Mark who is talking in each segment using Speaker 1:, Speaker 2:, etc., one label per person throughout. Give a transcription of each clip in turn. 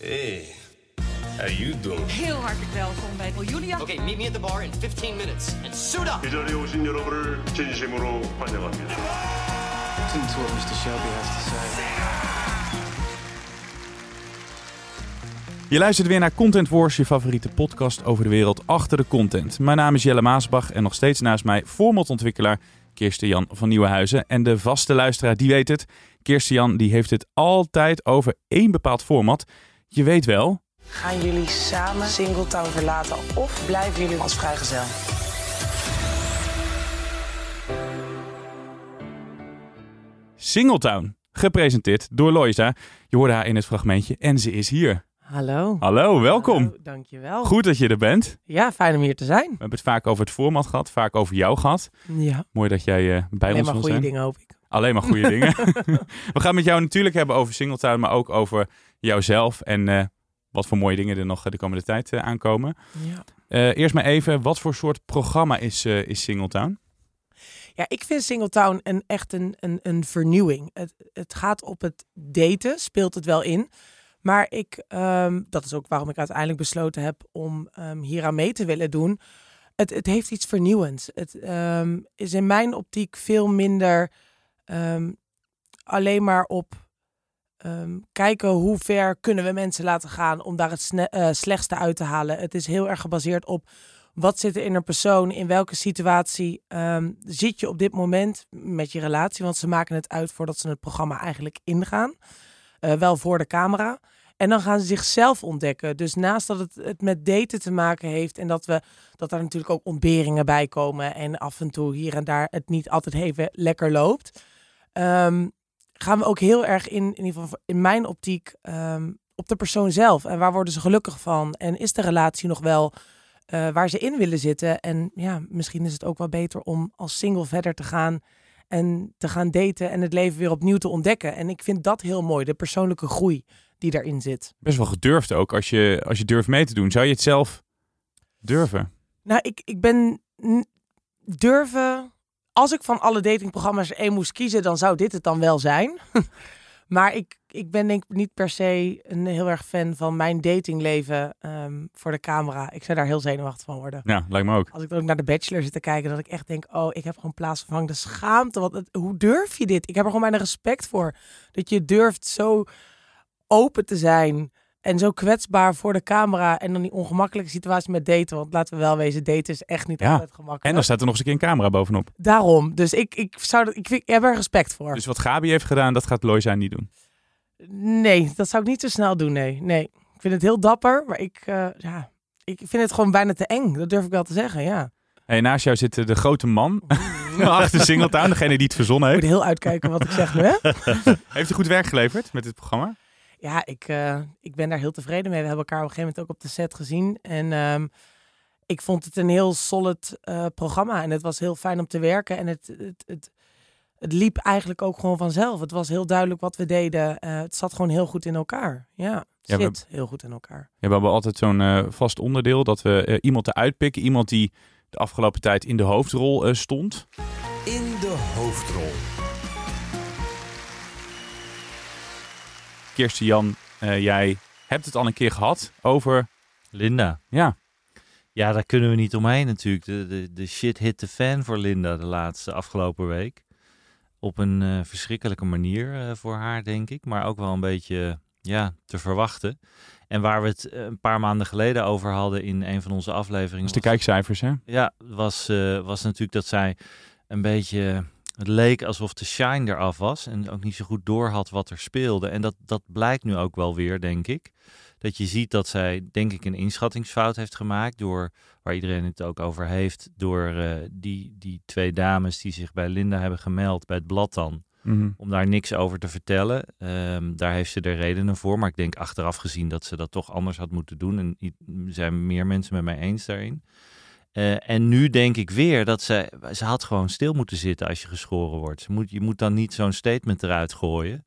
Speaker 1: Hey, how you doing?
Speaker 2: Heel hartelijk welkom bij Julia.
Speaker 3: Okay, meet me at the bar in 15 minutes and suit up.
Speaker 4: 이 자리에 오신 여러분을 진심으로 환영합니다.
Speaker 5: Listen to what Mr. Shelby has to say.
Speaker 6: Je luistert weer naar Content Wars, je favoriete podcast over de wereld achter de content. Mijn naam is Jelle Maasbach en nog steeds naast mij formatontwikkelaar Kirsten Jan van Nieuwenhuizen. En de vaste luisteraar die weet het, Kirsten Jan die heeft het altijd over één bepaald format. Je weet wel,
Speaker 7: Gaan jullie samen Singletown verlaten of blijven jullie als vrijgezel?
Speaker 6: Singletown. Gepresenteerd door Loisa. Je hoorde haar in het fragmentje en ze is hier.
Speaker 7: Hallo.
Speaker 6: Hallo, welkom.
Speaker 7: Hallo, dankjewel.
Speaker 6: Goed dat je er bent.
Speaker 7: Ja, fijn om hier te zijn.
Speaker 6: We hebben het vaak over het format gehad, vaak over jou gehad.
Speaker 7: Ja,
Speaker 6: Mooi dat jij eh, bij
Speaker 7: alleen
Speaker 6: ons
Speaker 7: maar
Speaker 6: wil
Speaker 7: goede
Speaker 6: zijn.
Speaker 7: dingen hoop ik.
Speaker 6: Alleen maar goede dingen. We gaan met jou natuurlijk hebben over Singletown, maar ook over jouzelf en eh, wat voor mooie dingen er nog de komende tijd eh, aankomen.
Speaker 7: Ja.
Speaker 6: Eh, eerst maar even, wat voor soort programma is, is Singletown?
Speaker 7: ja, ik vind Singletown een, echt een, een, een vernieuwing. Het, het gaat op het daten, speelt het wel in. Maar ik, ehm, dat is ook waarom ik uiteindelijk besloten heb om ehm, hier aan mee te willen doen. Het, het heeft iets vernieuwends. Het ehm, is in mijn optiek veel minder alleen maar op ehm, kijken hoe ver kunnen we mensen laten gaan om daar het eh, slechtste uit te halen. Het is heel erg gebaseerd op wat zit er in een persoon, in welke situatie ehm, zit je op dit moment met je relatie. Want ze maken het uit voordat ze het programma eigenlijk ingaan. Eh, wel voor de camera. En dan gaan ze zichzelf ontdekken. Dus naast dat het, met daten te maken heeft en dat, we, dat daar natuurlijk ook ontberingen bij komen en af en toe hier en daar het niet altijd even lekker loopt, ehm, gaan we ook heel erg in, in ieder geval in mijn optiek, ehm, op de persoon zelf. En waar worden ze gelukkig van? En is de relatie nog wel eh, waar ze in willen zitten? En ja, misschien is het ook wel beter om als single verder te gaan en te gaan daten en het leven weer opnieuw te ontdekken. En ik vind dat heel mooi, de persoonlijke groei die daarin zit.
Speaker 6: Best wel gedurfd ook, als je, als je durft mee te doen. Zou je het zelf durven?
Speaker 7: Nou, ik, ik ben durven. Als ik van alle datingprogramma's één moest kiezen, dan zou dit het dan wel zijn. maar ik, ik ben denk ik niet per se een heel erg fan van mijn datingleven ehm, voor de camera. Ik zou daar heel zenuwachtig van worden.
Speaker 6: Ja, lijkt me ook.
Speaker 7: Als ik dan ook naar de Bachelor zit te kijken, dat ik echt denk, oh, ik heb gewoon plaatsvervangende schaamte. Het- hoe durf je dit? Ik heb er gewoon bijna respect voor. Dat je durft zo open te zijn en zo kwetsbaar voor de camera. En dan die ongemakkelijke situatie met daten. Want laten we wel wezen, daten is echt niet
Speaker 6: Ja.
Speaker 7: altijd gemakkelijk.
Speaker 6: En dan staat er nog eens een keer een camera bovenop.
Speaker 7: Daarom. Dus ik, ik, zou dat, ik, heb er respect voor.
Speaker 6: Dus wat Gabi heeft gedaan, dat gaat Loisa niet doen.
Speaker 7: Nee, dat zou ik niet zo snel doen, nee. Nee, ik vind het heel dapper, maar ik, eh, ja, ik vind het gewoon bijna te eng. Dat durf ik wel te zeggen, ja.
Speaker 6: Hey, naast jou zit eh, de grote man achter Singletown, degene die het verzonnen
Speaker 7: Ik moet
Speaker 6: heeft.
Speaker 7: heel uitkijken wat ik zeg nu, hè?
Speaker 6: Heeft hij goed werk geleverd met dit programma?
Speaker 7: Ja, ik, eh, ik ben daar heel tevreden mee. We hebben elkaar op een gegeven moment ook op de set gezien. En ehm, ik vond het een heel solid eh, programma. En het was heel fijn om te werken. En het, het, het, het liep eigenlijk ook gewoon vanzelf. Het was heel duidelijk wat we deden. Eh, het zat gewoon heel goed in elkaar. Ja, het
Speaker 6: Ja, we-
Speaker 7: zit heel goed in elkaar.
Speaker 6: Ja, we hebben altijd zo'n eh, vast onderdeel dat we iemand eruit pikken. Iemand die de afgelopen tijd in de hoofdrol eh, stond.
Speaker 1: In de hoofdrol.
Speaker 6: Kirsten Jan, eh, jij hebt het al een keer gehad over...
Speaker 8: Linda.
Speaker 6: Ja,
Speaker 8: Ja, daar kunnen we niet omheen natuurlijk. De, de, de shit hit de fan voor Linda de laatste afgelopen week. Op een eh, verschrikkelijke manier eh, voor haar, denk ik. Maar ook wel een beetje ja, te verwachten. En waar we het een paar maanden geleden over hadden in een van onze afleveringen.
Speaker 6: dus de
Speaker 8: was-
Speaker 6: kijkcijfers, hè?
Speaker 8: Ja, was, was natuurlijk dat zij een beetje. Het leek alsof de shine eraf was. En ook niet zo goed door had wat er speelde. En dat, dat blijkt nu ook wel weer, denk ik. Dat je ziet dat zij, denk ik, een inschattingsfout heeft gemaakt. Door, waar iedereen het ook over heeft. Door eh, die, die twee dames die zich bij Linda hebben gemeld bij het blad dan.
Speaker 6: Mhm.
Speaker 8: om daar niks over te vertellen. Ehm, daar heeft ze de redenen voor. Maar ik denk achteraf gezien dat ze dat toch anders had moeten doen. En zijn meer mensen met mij eens daarin. Eh, en nu denk ik weer dat ze, ze had gewoon stil moeten zitten als je geschoren wordt. Moet, je moet dan niet zo'n statement eruit gooien.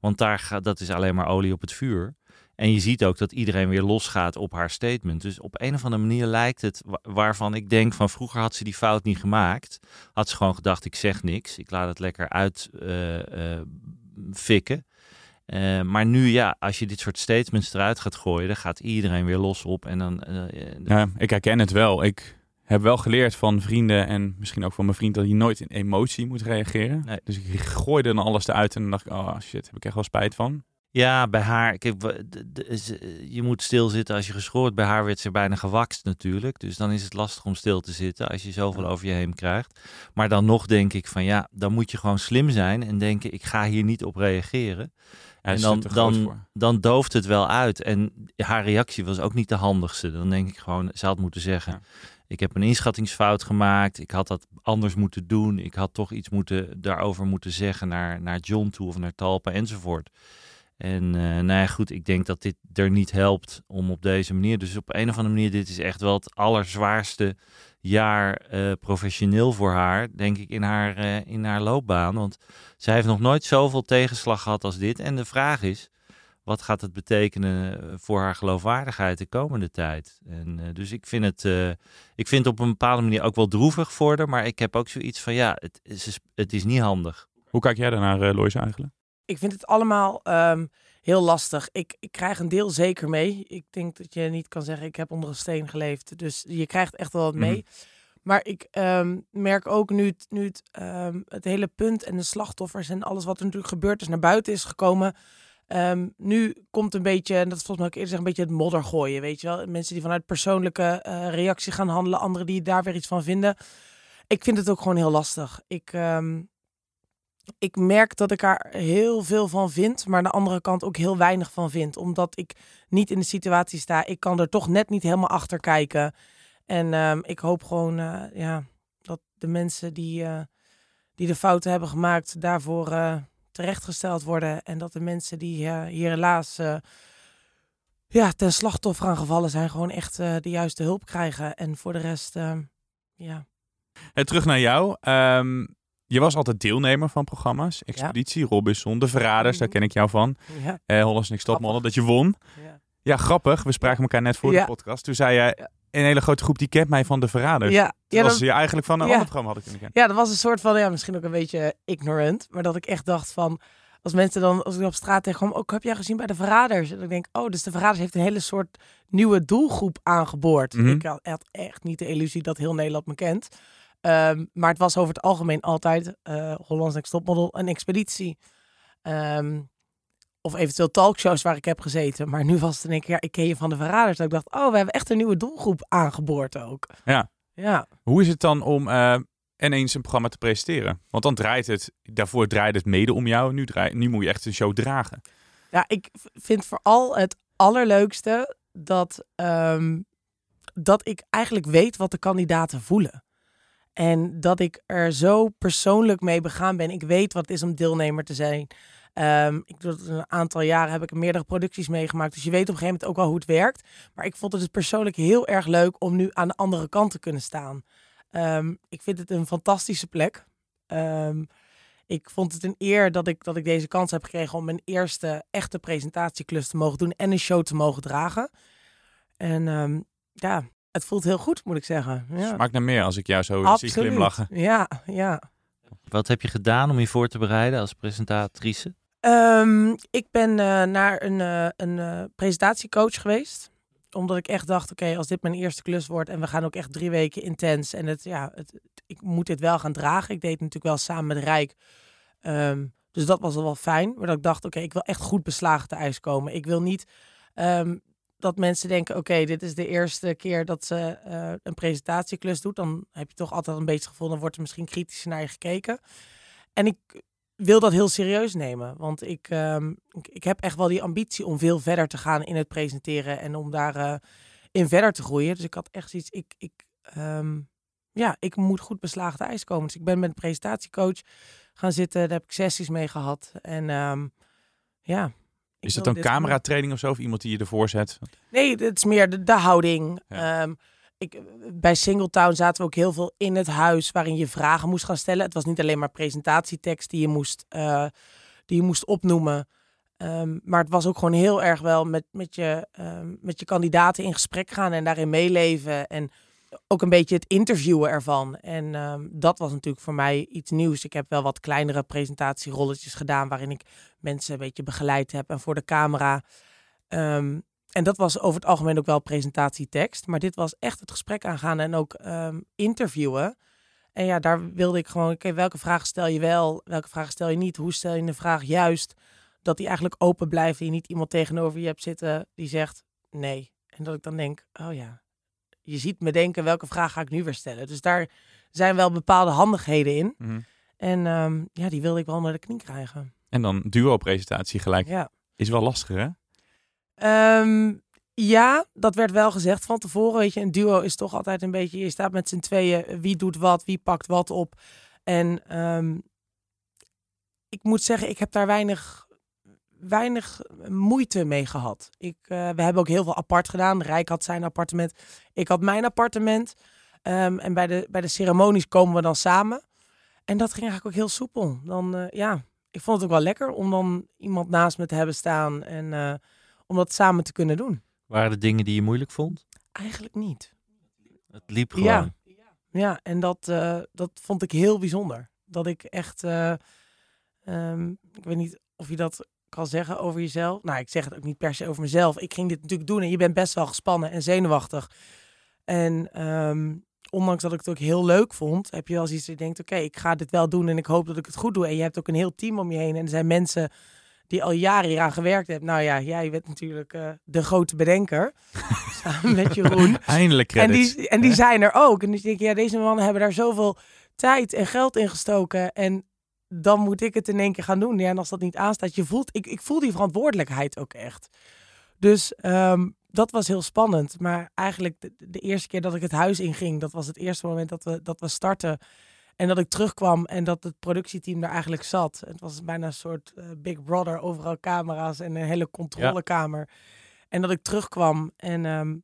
Speaker 8: Want daar gaat, dat is alleen maar olie op het vuur. En je ziet ook dat iedereen weer losgaat op haar statement. Dus op een of andere manier lijkt het, wa- waarvan ik denk van vroeger had ze die fout niet gemaakt. Had ze gewoon gedacht, ik zeg niks. Ik laat het lekker uit eh, eh, maar nu ja, als je dit soort statements eruit gaat gooien, dan gaat iedereen weer los op. En dan,
Speaker 6: Ja, ik herken het wel. Ik heb wel geleerd van vrienden en misschien ook van mijn vriend dat je nooit in emotie moet reageren.
Speaker 8: Nee.
Speaker 6: Dus ik gooide dan alles eruit en dan dacht ik, oh shit, heb ik echt wel spijt van.
Speaker 8: Ja, bij haar, kijk, ze- je moet stilzitten als je geschoord. Bij haar werd ze bijna gewakst natuurlijk. Dus dan is het lastig om stil te zitten als je zoveel over je heen krijgt. Maar dan nog denk ik van ja, dan moet je gewoon slim zijn en denken ik ga hier niet op reageren. En dan, dan, dan dooft het wel uit. En haar reactie was ook niet de handigste. Dan denk ik gewoon, ze had moeten zeggen...
Speaker 6: Ja.
Speaker 8: Ik heb een inschattingsfout gemaakt. Ik had dat anders moeten doen. Ik had toch iets moeten, daarover moeten zeggen naar, naar John toe of naar Talpa enzovoort. En eh nou ja, goed, ik denk dat dit er niet helpt om op deze manier. Dus op een of andere manier, dit is echt wel het allerzwaarste jaar eh, professioneel voor haar, denk ik, in haar, eh, in haar loopbaan. Want zij heeft nog nooit zoveel tegenslag gehad als dit. En de vraag is, wat gaat het betekenen eh, voor haar geloofwaardigheid de komende tijd? En, eh, dus ik vind, het, eh, ik vind het op een bepaalde manier ook wel droevig voor haar. Maar ik heb ook zoiets van, ja, het is, het is niet handig.
Speaker 6: Hoe kijk jij daarnaar, uh, Lois, eigenlijk?
Speaker 7: Ik vind het allemaal ehm, heel lastig. Ik, ik krijg een deel zeker mee. Ik denk dat je niet kan zeggen, ik heb onder een steen geleefd. Dus je krijgt echt wel wat mee.
Speaker 6: Mhm.
Speaker 7: Maar ik ehm, merk ook nu het, nu het, ehm, het hele punt en de slachtoffers en alles wat er natuurlijk gebeurd is naar buiten is gekomen. Ehm, nu komt een beetje, en dat is volgens mij ook eerder een beetje het modder gooien, weet je wel. Mensen die vanuit persoonlijke eh, reactie gaan handelen, anderen die daar weer iets van vinden. Ik vind het ook gewoon heel lastig. Ik, ehm, ik merk dat ik er heel veel van vind, maar aan de andere kant ook heel weinig van vind. Omdat ik niet in de situatie sta. Ik kan er toch net niet helemaal achter kijken. En ehm, ik hoop gewoon eh, ja, dat de mensen die, eh, die de fouten hebben gemaakt daarvoor terechtgesteld worden. En dat de mensen die eh, hier helaas eh, ja, ten slachtoffer aan gevallen zijn, gewoon echt eh, de juiste hulp krijgen. En voor de rest, ehm, ja.
Speaker 6: En terug naar jou. Ehm, je was altijd deelnemer van programma's. Expeditie, Robinson, De Verraders, daar
Speaker 7: Mhm.
Speaker 6: ken ik jou van.
Speaker 7: ja.
Speaker 6: Hollands Next dat je won.
Speaker 7: ja.
Speaker 6: Ja, grappig. We spraken elkaar net voor de podcast. Toen zei jij, een hele grote groep die kent mij van De Verraders.
Speaker 7: Ja, ja,
Speaker 6: was
Speaker 7: dat,
Speaker 6: je eigenlijk van een
Speaker 7: ja.
Speaker 6: ander programma hadden kunnen kennen.
Speaker 7: ja, dat was een soort van, ja, misschien ook een beetje ignorant. Maar dat ik echt dacht van, als mensen dan, als ik op straat tegenkwam, ook heb jij gezien bij de Verraders? En ik denk, oh, dus de Verraders heeft een hele soort nieuwe doelgroep aangeboord.
Speaker 6: Mhm.
Speaker 7: Ik had echt niet de illusie dat heel Nederland me kent. Ehm, maar het was over het algemeen altijd eh Hollands Next Topmodel een expeditie. Ehm, of eventueel talkshows waar ik heb gezeten. Maar nu was het in één keer, ja, ik ken je van de Verraders. Dat ik dacht, oh, we hebben echt een nieuwe doelgroep aangeboord ook.
Speaker 6: Ja.
Speaker 7: Ja.
Speaker 6: Hoe is het dan om eh, ineens een programma te presenteren? Want dan draait het, daarvoor draaide het mede om jou. Nu, draai, nu moet je echt een show dragen.
Speaker 7: Ja, ik vind vooral het allerleukste dat, ehm, dat ik eigenlijk weet wat de kandidaten voelen. En dat ik er zo persoonlijk mee begaan ben. Ik weet wat het is om deelnemer te zijn. Ehm, ik doe dat een aantal jaren heb ik meerdere producties meegemaakt. Dus je weet op een gegeven moment ook wel hoe het werkt. Maar ik vond het dus persoonlijk heel erg leuk om nu aan de andere kant te kunnen staan. Ehm, ik vind het een fantastische plek. Ehm, ik vond het een eer dat ik, dat ik deze kans heb gekregen om mijn eerste echte presentatieklus te mogen doen en een show te mogen dragen. En ehm, ja, het voelt heel goed, moet ik zeggen. Ja.
Speaker 6: Smaakt naar meer als ik jou zo zie
Speaker 7: Absoluut.
Speaker 6: glimlachen.
Speaker 7: Ja, ja.
Speaker 8: Wat heb je gedaan om je voor te bereiden als presentatrice?
Speaker 7: Ehm, ik ben eh, naar een, eh, een eh, presentatiecoach geweest. Omdat ik echt dacht, oké, als dit mijn eerste klus wordt en we gaan ook echt drie weken intens. En het, ja, het, ik moet dit wel gaan dragen. Ik deed het natuurlijk wel samen met Rijk. Ehm, dus dat was al wel fijn. Maar dat ik dacht, oké, ik wil echt goed beslagen te ijs komen. Ik wil niet ehm, dat mensen denken, oké, dit is de eerste keer dat ze een presentatieklus doet. Dan heb je toch altijd een beetje het gevoel, dan wordt er misschien kritischer naar je gekeken. En ik wil dat heel serieus nemen. Want ik, ehm, ik, ik heb echt wel die ambitie om veel verder te gaan in het presenteren en om daar eh, in verder te groeien. Dus ik had echt zoiets, ik, ik, ehm, ja, ik moet goed beslagen te ijs komen. Dus ik ben met een presentatiecoach gaan zitten. Daar heb ik sessies mee gehad. En ehm, ja.
Speaker 6: Is dat dan cameratraining of zo? Of iemand die je ervoor zet?
Speaker 7: Nee, het is meer de, de houding.
Speaker 6: Ja.
Speaker 7: Ik, bij Singletown zaten we ook heel veel in het huis waarin je vragen moest gaan stellen. Het was niet alleen maar presentatietekst die je moest, eh, die je moest opnoemen. Ehm, maar het was ook gewoon heel erg wel met, met, je, ehm, met je kandidaten in gesprek gaan en daarin meeleven. En ook een beetje het interviewen ervan. En ehm, dat was natuurlijk voor mij iets nieuws. Ik heb wel wat kleinere presentatierolletjes gedaan waarin ik mensen een beetje begeleid heb en voor de camera. En dat was over het algemeen ook wel presentatietekst. Maar dit was echt het gesprek aangaan en ook ehm, interviewen. En ja, daar wilde ik gewoon, oké, welke vragen stel je wel, welke vragen stel je niet? Hoe stel je een vraag juist? Dat die eigenlijk open blijft en je niet iemand tegenover je hebt zitten die zegt nee. En dat ik dan denk, oh ja, je ziet me denken, welke vraag ga ik nu weer stellen? Dus daar zijn wel bepaalde handigheden in.
Speaker 6: Mhm.
Speaker 7: En ehm, ja, die wilde ik wel naar de knie krijgen.
Speaker 6: En dan duo-presentatie gelijk.
Speaker 7: Ja.
Speaker 6: Is wel lastiger, hè?
Speaker 7: Ehm, ja, dat werd wel gezegd van tevoren. Weet je, een duo is toch altijd een beetje. Je staat met z'n tweeën. Wie doet wat? Wie pakt wat op? En ehm, ik moet zeggen, ik heb daar weinig, weinig moeite mee gehad. Ik, eh, we hebben ook heel veel apart gedaan. Rijk had zijn appartement. Ik had mijn appartement. Ehm, en bij de, bij de ceremonies komen we dan samen. En dat ging eigenlijk ook heel soepel. Dan, eh, ja, ik vond het ook wel lekker om dan iemand naast me te hebben staan. En eh, om dat samen te kunnen doen.
Speaker 8: Waren er dingen die je moeilijk vond?
Speaker 7: Eigenlijk niet.
Speaker 8: Het liep gewoon.
Speaker 7: Ja, ja en dat, eh, dat vond ik heel bijzonder. Dat ik echt, eh, ehm, ik weet niet of je dat kan zeggen over jezelf. Nou, ik zeg het ook niet per se over mezelf. Ik ging dit natuurlijk doen en je bent best wel gespannen en zenuwachtig. En ehm, ondanks dat ik het ook heel leuk vond, heb je wel zoiets dat je denkt, oké, ik ga dit wel doen en ik hoop dat ik het goed doe. En je hebt ook een heel team om je heen en er zijn mensen die al jaren hieraan gewerkt hebben. Nou ja, jij bent natuurlijk eh, de grote bedenker, samen met Jeroen.
Speaker 6: Eindelijk
Speaker 7: En
Speaker 6: credits.
Speaker 7: die, en die zijn er ook. En dus denk ik, ja, deze mannen hebben daar zoveel tijd en geld in gestoken. En dan moet ik het in één keer gaan doen. Ja, en als dat niet aanstaat, je voelt, ik, ik voel die verantwoordelijkheid ook echt. Dus ehm, dat was heel spannend. Maar eigenlijk de, de eerste keer dat ik het huis inging, dat was het eerste moment dat we, dat we startten. En dat ik terugkwam en dat het productieteam daar eigenlijk zat. Het was bijna een soort eh, Big Brother, overal camera's en een hele controlekamer. En dat ik terugkwam en ehm,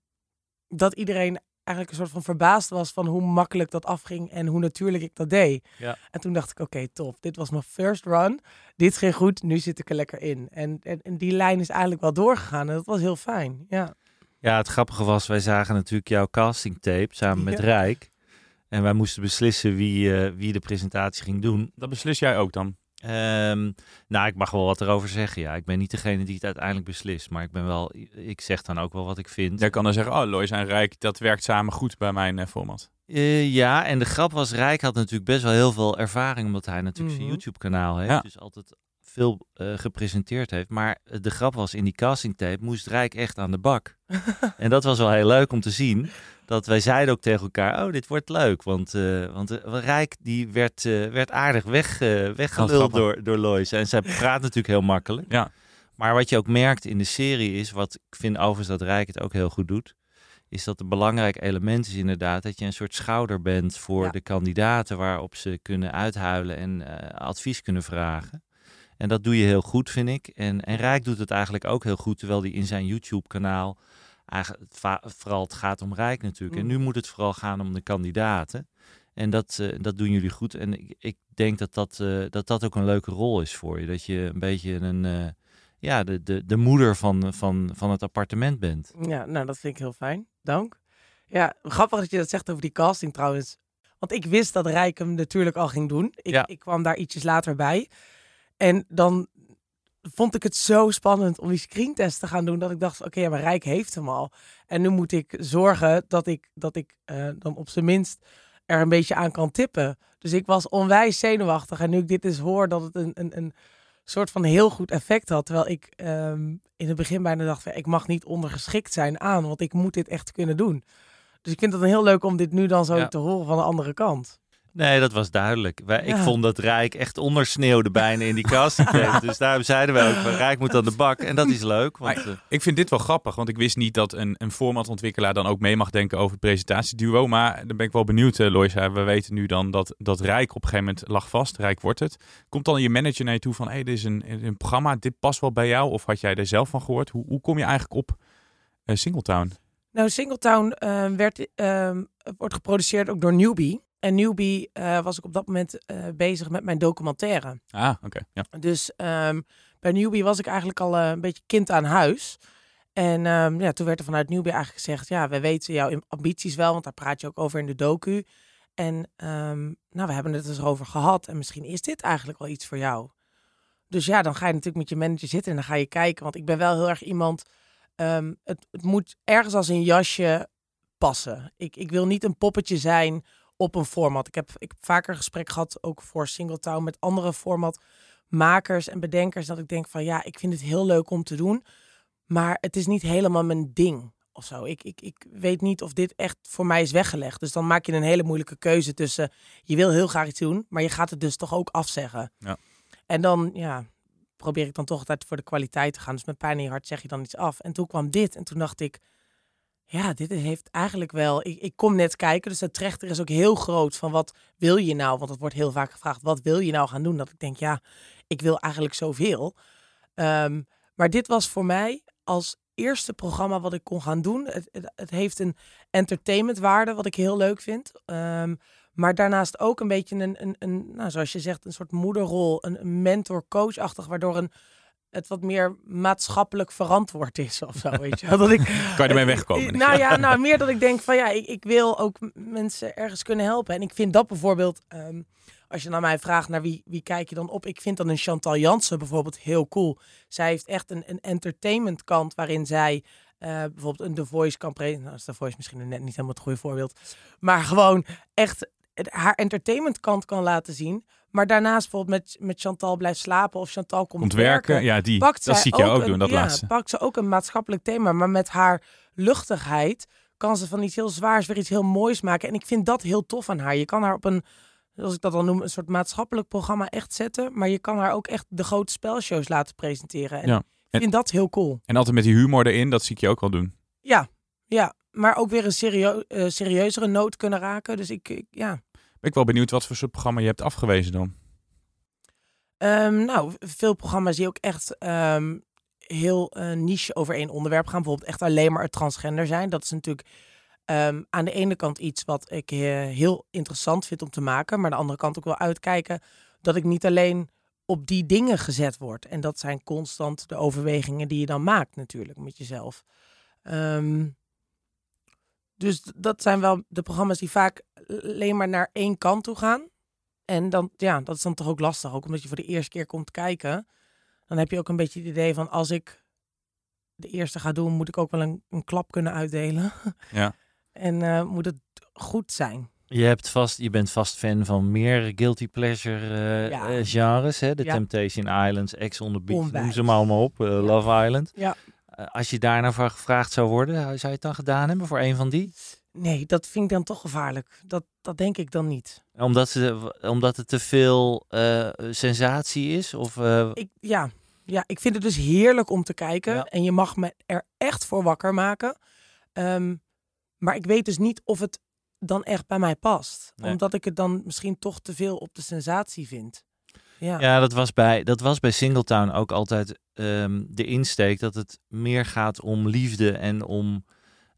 Speaker 7: dat iedereen eigenlijk een soort van verbaasd was van hoe makkelijk dat afging en hoe natuurlijk ik dat deed.
Speaker 8: Ja.
Speaker 7: En toen dacht ik, oké, tof. Dit was mijn first run. Dit ging goed, nu zit ik er lekker in. En, en, en die lijn is eigenlijk wel doorgegaan en dat was heel fijn. Ja.
Speaker 8: Ja, het grappige was, wij zagen natuurlijk jouw casting tape samen met
Speaker 7: Ja.
Speaker 8: Rijk. En wij moesten beslissen wie, eh, wie de presentatie ging doen.
Speaker 6: Dat beslis jij ook dan.
Speaker 8: Ehm, nou, ik mag wel wat erover zeggen. Ja, ik ben niet degene die het uiteindelijk beslist. Maar ik ben wel, ik zeg dan ook wel wat ik vind.
Speaker 6: Jij kan dan zeggen, oh, Lois en Rijk, dat werkt samen goed bij mijn eh, format.
Speaker 8: Eh, ja, en de grap was, Rijk had natuurlijk best wel heel veel ervaring, omdat hij natuurlijk zijn
Speaker 7: Mhm.
Speaker 8: YouTube-kanaal heeft.
Speaker 6: Ja.
Speaker 8: Dus altijd veel gepresenteerd heeft. Maar de grap was, in die castingtape moest Rijk echt aan de bak. en dat was wel heel leuk om te zien. Dat wij zeiden ook tegen elkaar, oh, dit wordt leuk. Want, eh, want eh, Rijk die werd, eh, werd aardig weg, weggeluld door, door Lois. En zij praat natuurlijk heel makkelijk.
Speaker 6: Ja.
Speaker 8: Maar wat je ook merkt in de serie is, wat ik vind overigens dat Rijk het ook heel goed doet, is dat een belangrijk element is inderdaad dat je een soort schouder bent voor
Speaker 7: Ja.
Speaker 8: de kandidaten waarop ze kunnen uithuilen en advies kunnen vragen. En dat doe je heel goed, vind ik. En, en Rijk doet het eigenlijk ook heel goed, terwijl hij in zijn YouTube-kanaal eigenlijk vooral het gaat om Rijk natuurlijk. En
Speaker 7: Mm.
Speaker 8: nu moet het vooral gaan om de kandidaten. En dat, eh, dat doen jullie goed. En ik, ik denk dat dat, eh, dat dat ook een leuke rol is voor je. Dat je een beetje een, eh, ja, de, de, de moeder van, van, van het appartement bent.
Speaker 7: Ja, nou, dat vind ik heel fijn. Dank. Ja, grappig dat je dat zegt over die casting trouwens. Want ik wist dat Rijk hem natuurlijk al ging doen. Ik,
Speaker 8: Ja.
Speaker 7: ik kwam daar ietsjes later bij. En dan vond ik het zo spannend om die screentest te gaan doen. Dat ik dacht, oké, ja, maar Rijk heeft hem al. En nu moet ik zorgen dat ik, dat ik eh, dan op zijn minst er een beetje aan kan tippen. Dus ik was onwijs zenuwachtig. En nu ik dit dus hoor, dat het een, een, een soort van heel goed effect had. Terwijl ik ehm, in het begin bijna dacht, ik mag niet ondergeschikt zijn aan, want ik moet dit echt kunnen doen. Dus ik vind het dan heel leuk om dit nu dan zo
Speaker 8: Ja.
Speaker 7: te horen van de andere kant.
Speaker 8: Nee, dat was duidelijk. Wij, Ik vond dat Rijk echt ondersneeuwde bijna in die casting. dus daarom zeiden we ook, Rijk moet aan de bak. En dat is leuk, want
Speaker 6: Maar
Speaker 8: eh,
Speaker 6: Ik vind dit wel grappig, want ik wist niet dat een, een formatontwikkelaar dan ook mee mag denken over het presentatieduo. Maar dan ben ik wel benieuwd, uh, Loisa. We weten nu dan dat, dat Rijk op een gegeven moment lag vast. Rijk wordt het. Komt dan je manager naar je toe van, hé, hey, dit is een, een programma, dit past wel bij jou? Of had jij er zelf van gehoord? Hoe, hoe kom je eigenlijk op eh, Singletown?
Speaker 7: Nou, Singletown eh, werd, wordt geproduceerd ook door Newbie. En Newbie eh, was ik op dat moment eh, bezig met mijn documentaire.
Speaker 6: Ah, oké. Ja.
Speaker 7: Dus ehm, bij Newbie was ik eigenlijk al eh, een beetje kind aan huis. En ehm, ja, toen werd er vanuit Newbie eigenlijk gezegd... ja, we weten jouw ambities wel, want daar praat je ook over in de docu. En ehm, nou, we hebben het eens over gehad. En misschien is dit eigenlijk wel iets voor jou. Dus ja, dan ga je natuurlijk met je manager zitten en dan ga je kijken. Want ik ben wel heel erg iemand... het, het moet ergens als een jasje passen. Ik, ik wil niet een poppetje zijn op een format. Ik heb, ik heb vaker gesprek gehad, ook voor Singletown, met andere formatmakers en bedenkers. Dat ik denk van ja, ik vind het heel leuk om te doen. Maar het is niet helemaal mijn ding of zo. Ik, ik, ik weet niet of dit echt voor mij is weggelegd. Dus dan maak je een hele moeilijke keuze tussen... je wil heel graag iets doen, maar je gaat het dus toch ook afzeggen.
Speaker 6: Ja.
Speaker 7: En dan, ja, probeer ik dan toch altijd voor de kwaliteit te gaan. Dus met pijn in je hart zeg je dan iets af. En toen kwam dit en toen dacht ik... Ja, dit heeft eigenlijk wel... Ik, ik kom net kijken, dus de trechter is ook heel groot van wat wil je nou? Want het wordt heel vaak gevraagd, wat wil je nou gaan doen? Dat ik denk, ja, ik wil eigenlijk zoveel. Ehm, maar dit was voor mij als eerste programma wat ik kon gaan doen. Het, het, het heeft een entertainmentwaarde, wat ik heel leuk vind. Ehm, maar daarnaast ook een beetje een, een, een nou, zoals je zegt, een soort moederrol, een, een mentor-coach-achtig, waardoor een, het wat meer maatschappelijk verantwoord is of zo. Weet je? wel. Dat ik,
Speaker 6: Kan je ermee wegkomen?
Speaker 7: nou ja, nou, meer dat ik denk van ja, ik, ik wil ook mensen ergens kunnen helpen. En ik vind dat bijvoorbeeld, ehm, als je naar mij vraagt naar wie, wie kijk je dan op, ik vind dan een Chantal Jansen bijvoorbeeld heel cool. Zij heeft echt een, een entertainment kant waarin zij eh, bijvoorbeeld een The Voice kan presenteren. Nou, is The Voice misschien net niet helemaal het goede voorbeeld. Maar gewoon echt haar entertainment kant kan laten zien. Maar daarnaast bijvoorbeeld met, met Chantal blijft slapen of Chantal komt werken
Speaker 6: ja, die.
Speaker 7: pakt
Speaker 6: Dat zie ik jou ook
Speaker 7: een-
Speaker 6: doen, dat
Speaker 7: ja,
Speaker 6: laatste.
Speaker 7: pakt ze ook een maatschappelijk thema, maar met haar luchtigheid kan ze van iets heel zwaars weer iets heel moois maken. En ik vind dat heel tof aan haar. Je kan haar op een, zoals ik dat dan noem, een soort maatschappelijk programma echt zetten, maar je kan haar ook echt de grote spelshows laten presenteren. En
Speaker 6: Ja.
Speaker 7: ik vind dat heel cool.
Speaker 6: En altijd met die humor erin, dat zie ik je ook wel doen.
Speaker 7: Ja, ja. Maar ook weer een serio eh, serieuzere noot kunnen raken. Dus ik, ik ja.
Speaker 6: Ben ik wel benieuwd wat voor soort programma je hebt afgewezen dan.
Speaker 7: Ehm, nou, veel programma's die ook echt ehm, heel eh, niche over één onderwerp gaan. Bijvoorbeeld echt alleen maar het transgender zijn. Dat is natuurlijk ehm, aan de ene kant iets wat ik eh, heel interessant vind om te maken. Maar aan de andere kant ook wel uitkijken dat ik niet alleen op die dingen gezet word. En dat zijn constant de overwegingen die je dan maakt natuurlijk met jezelf. Ehm, dus dat zijn wel de programma's die vaak alleen maar naar één kant toe gaan. En dan, ja, dat is dan toch ook lastig. Ook omdat je voor de eerste keer komt kijken. Dan heb je ook een beetje het idee van als ik de eerste ga doen, moet ik ook wel een, een klap kunnen uitdelen.
Speaker 6: Ja.
Speaker 7: en eh, moet het goed zijn.
Speaker 8: Je, hebt vast, je bent vast fan van meer guilty pleasure eh,
Speaker 7: Ja.
Speaker 8: eh, genres. Hè? De
Speaker 7: Ja.
Speaker 8: Temptation Islands, Ex on the Beach, noem ze maar allemaal op. Love Island.
Speaker 7: Ja.
Speaker 8: Eh, als je daar voor gevraagd zou worden, zou je het dan gedaan hebben voor een van die?
Speaker 7: Nee, dat vind ik dan toch gevaarlijk. Dat, dat denk ik dan niet.
Speaker 8: Omdat, ze, omdat het te veel eh, sensatie is? Of, eh,
Speaker 7: Ik, ja. ja, ik vind het dus heerlijk om te kijken.
Speaker 8: Ja.
Speaker 7: En je mag me er echt voor wakker maken. Ehm, maar ik weet dus niet of het dan echt bij mij past.
Speaker 8: Nee.
Speaker 7: Omdat ik het dan misschien toch te veel op de sensatie vind. Ja.
Speaker 8: Ja, dat was bij, dat was bij Singletown ook altijd ehm, de insteek dat het meer gaat om liefde en om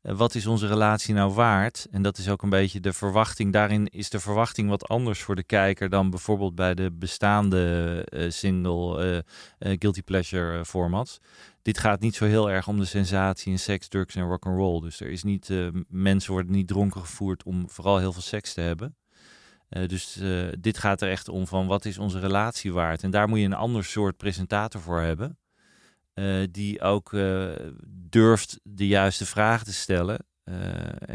Speaker 8: eh, wat is onze relatie nou waard. En dat is ook een beetje de verwachting. Daarin is de verwachting wat anders voor de kijker dan bijvoorbeeld bij de bestaande eh, single eh, guilty pleasure formats. Dit gaat niet zo heel erg om de sensatie in seks, drugs en rock and roll. Dus er is niet, mensen worden niet dronken gevoerd om vooral heel veel seks te hebben. Dus dit gaat er echt om van wat is onze relatie waard. En daar moet je een ander soort presentator voor hebben. Eh, die ook eh, durft de juiste vragen te stellen. eh,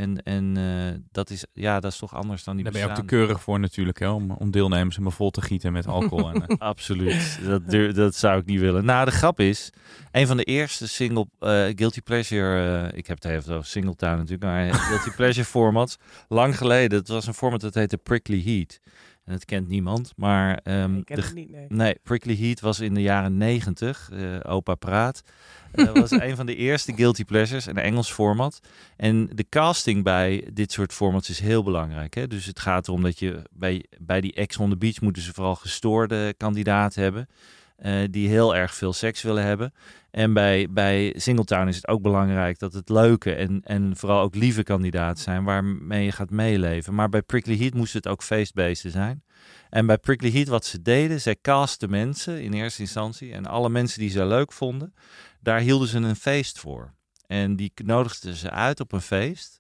Speaker 8: en en dat, is, ja, dat is toch anders dan die
Speaker 6: Daar ben je ook te keurig voor natuurlijk, hè, om, om deelnemers helemaal vol te gieten met alcohol. en,
Speaker 8: Absoluut. Dat, dat zou ik niet willen. Nou, de grap is, een van de eerste single Guilty Pleasure, ik heb het even over Singletown natuurlijk, maar Guilty Pleasure formats, lang geleden. Het was een format dat heette Prickly Heat. En dat kent niemand, maar ehm,
Speaker 7: Ik ken
Speaker 8: de,
Speaker 7: het niet, nee.
Speaker 8: Nee, Prickly Heat was in de jaren negentig. eh, opa praat. Eh, was een van de eerste Guilty Pleasures, een Engels format. En de casting bij dit soort formats is heel belangrijk. Hè? Dus het gaat erom dat je bij, bij die ex on the beach moeten ze vooral gestoorde kandidaat hebben. Eh, die heel erg veel seks willen hebben. En bij, bij Singletown is het ook belangrijk dat het leuke en, en vooral ook lieve kandidaten zijn waarmee je gaat meeleven. Maar bij Prickly Heat moest het ook feestbeesten zijn. En bij Prickly Heat, wat ze deden, zij casten mensen in eerste instantie. En alle mensen die ze leuk vonden, daar hielden ze een feest voor. En die nodigden ze uit op een feest.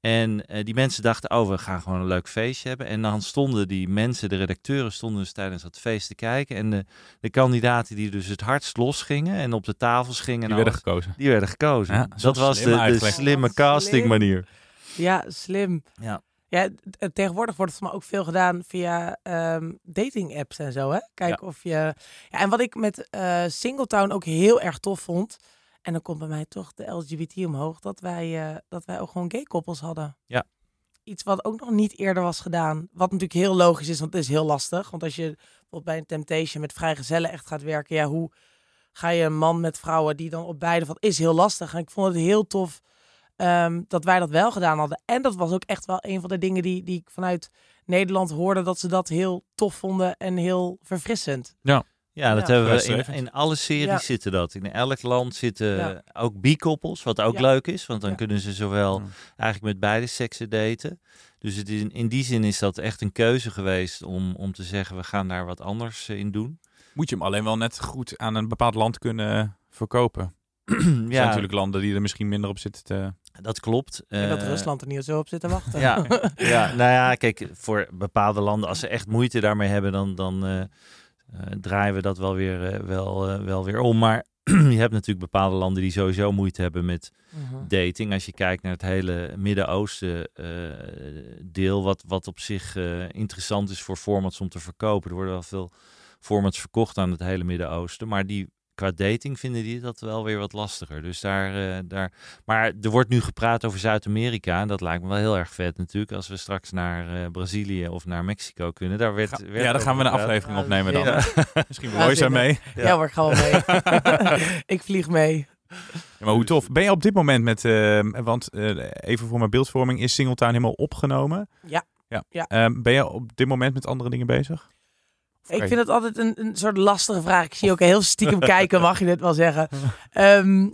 Speaker 8: En eh, die mensen dachten, oh, we gaan gewoon een leuk feestje hebben. En dan stonden die mensen, de redacteuren, stonden dus tijdens dat feest te kijken. En de, de kandidaten die dus het hardst losgingen en op de tafels gingen.
Speaker 6: die
Speaker 8: en
Speaker 6: werden
Speaker 8: alles,
Speaker 6: gekozen.
Speaker 8: die werden gekozen.
Speaker 6: Ja,
Speaker 8: dat was de, slimme casting manier.
Speaker 7: Ja, slim.
Speaker 8: Ja.
Speaker 7: Ja, tegenwoordig wordt het maar ook veel gedaan via ehm, dating apps en zo, hè? Kijken of je... Ja, en wat ik met eh Singletown ook heel erg tof vond... En dan komt bij mij toch de LGBT omhoog... dat wij, eh, dat wij ook gewoon gay koppels hadden.
Speaker 8: Ja.
Speaker 7: Iets wat ook nog niet eerder was gedaan. Wat natuurlijk heel logisch is, want het is heel lastig. Want als je bijvoorbeeld bij een Temptation met vrijgezellen echt gaat werken... Ja, hoe ga je een man met vrouwen die dan op beide valt... is heel lastig. En ik vond het heel tof ehm, dat wij dat wel gedaan hadden. En dat was ook echt wel een van de dingen die, die ik vanuit Nederland hoorde... dat ze dat heel tof vonden en heel verfrissend.
Speaker 8: Ja, dat
Speaker 7: Ja.
Speaker 8: hebben we in, in alle series
Speaker 7: Ja.
Speaker 8: zitten dat. In elk land zitten
Speaker 7: Ja.
Speaker 8: ook bi-koppels, wat ook
Speaker 7: Ja.
Speaker 8: leuk is. Want dan
Speaker 7: Ja.
Speaker 8: kunnen ze zowel
Speaker 6: Ja.
Speaker 8: eigenlijk met beide seksen daten. Dus het is, in die zin is dat echt een keuze geweest om, om te zeggen, we gaan daar wat anders eh, in doen.
Speaker 6: Moet je hem alleen wel net goed aan een bepaald land kunnen verkopen. Er zijn
Speaker 8: ja,
Speaker 6: natuurlijk landen die er misschien minder op zitten te...
Speaker 8: dat klopt.
Speaker 7: En dat
Speaker 8: Eh,
Speaker 7: Rusland er niet zo op zit te wachten.
Speaker 8: Ja, ja, nou ja, kijk, voor bepaalde landen, als ze echt moeite daarmee hebben, dan, dan eh, draaien we dat wel weer, eh, wel, eh, wel weer om. Maar je hebt natuurlijk bepaalde landen die sowieso moeite hebben met
Speaker 7: Mhm.
Speaker 8: dating. Als je kijkt naar het hele Midden-Oosten eh, deel, wat, wat op zich eh, interessant is voor formats om te verkopen. Er worden wel veel formats verkocht aan het hele Midden-Oosten, maar die qua dating vinden die dat wel weer wat lastiger. Dus daar, eh, daar, maar er wordt nu gepraat over Zuid-Amerika en dat lijkt me wel heel erg vet natuurlijk. Als we straks naar eh, Brazilië of naar Mexico kunnen, daar werd,
Speaker 6: Ga-
Speaker 8: werd
Speaker 6: ja, daar
Speaker 8: over
Speaker 6: gaan we een aflevering
Speaker 7: Ja,
Speaker 6: opnemen dan.
Speaker 8: Ja.
Speaker 6: Misschien wil Royce daar mee.
Speaker 7: Ja, hoor, ik ga wel mee. ik vlieg mee.
Speaker 6: Ja, maar hoe tof. Ben je op dit moment met... eh, want eh, even voor mijn beeldvorming, is Singletown helemaal opgenomen?
Speaker 7: Ja.
Speaker 6: ja.
Speaker 7: Ja.
Speaker 6: Ehm, ben je op dit moment met andere dingen bezig?
Speaker 7: Ik vind het altijd een, een soort lastige vraag. Ik zie ook heel stiekem kijken, mag je dit wel zeggen. Ehm,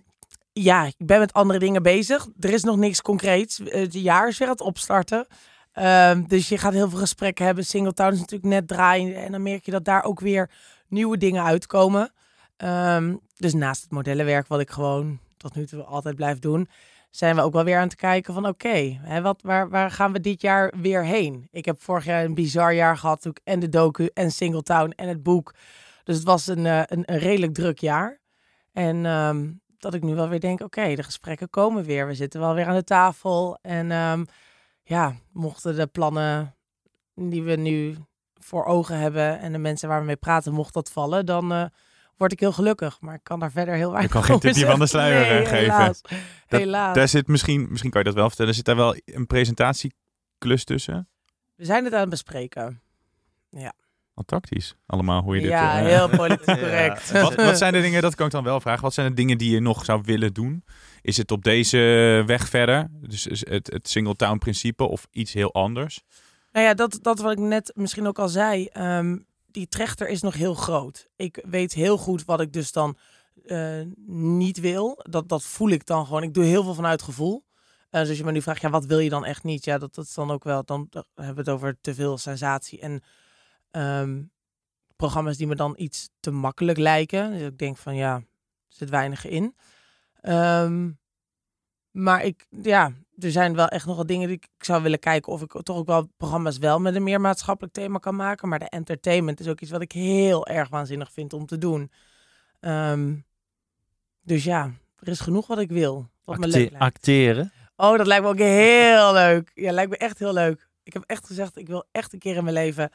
Speaker 7: ja, ik ben met andere dingen bezig. Er is nog niks concreets. Eh, Het jaar is weer aan het opstarten. Ehm, dus je gaat heel veel gesprekken hebben. Singletown is natuurlijk net draaien. En dan merk je dat daar ook weer nieuwe dingen uitkomen. Ehm, dus naast het modellenwerk, wat ik gewoon tot nu toe altijd blijf doen, zijn we ook wel weer aan het kijken van oké, wat waar, waar gaan we dit jaar weer heen? Ik heb vorig jaar een bizar jaar gehad, ik en de docu en Singletown en het boek. Dus het was een, eh, een, een redelijk druk jaar. En ehm, dat ik nu wel weer denk, oké, de gesprekken komen weer. We zitten wel weer aan de tafel. En ehm, ja, mochten de plannen die we nu voor ogen hebben en de mensen waar we mee praten, mocht dat vallen, dan eh, word ik heel gelukkig. Maar ik kan daar verder heel weinig
Speaker 6: kan geen tipje van de sluier,
Speaker 7: Nee,
Speaker 6: eh, geven.
Speaker 7: Helaas.
Speaker 6: Dat-
Speaker 7: helaas.
Speaker 6: Daar zit misschien, misschien kan je dat wel vertellen, zit daar wel een presentatieklus tussen?
Speaker 7: We zijn het aan het bespreken.
Speaker 6: Wat tactisch allemaal, hoe je dit...
Speaker 7: ja,
Speaker 6: eh,
Speaker 7: heel politiek
Speaker 8: Ja.
Speaker 7: correct.
Speaker 6: wat, wat zijn de dingen, dat kan ik dan wel vragen, wat zijn de dingen die je nog zou willen doen? Is het op deze weg verder, dus het, het single-town principe of iets heel anders?
Speaker 7: Nou ja, dat, dat wat ik net misschien ook al zei. ehm, die trechter is nog heel groot. Ik weet heel goed wat ik dus dan eh, niet wil. Dat, dat voel ik dan gewoon. Ik doe heel veel vanuit gevoel. Eh, dus als je me nu vraagt, ja, wat wil je dan echt niet? Ja, dat, dat is dan ook wel, dan dan hebben we het over te veel sensatie. En ehm, programma's die me dan iets te makkelijk lijken. Dus ik denk van, ja, er zit weinig in. Ehm, maar ik, ja, er zijn wel echt nog wat dingen die ik zou willen kijken of ik toch ook wel programma's wel met een meer maatschappelijk thema kan maken. Maar de entertainment is ook iets wat ik heel erg waanzinnig vind om te doen. Ehm, dus ja, er is genoeg wat ik wil. Wat me leuk lijkt.
Speaker 8: acteren.
Speaker 7: Oh, dat lijkt me ook heel leuk. Ja, lijkt me echt heel leuk. Ik heb echt gezegd, ik wil echt een keer in mijn leven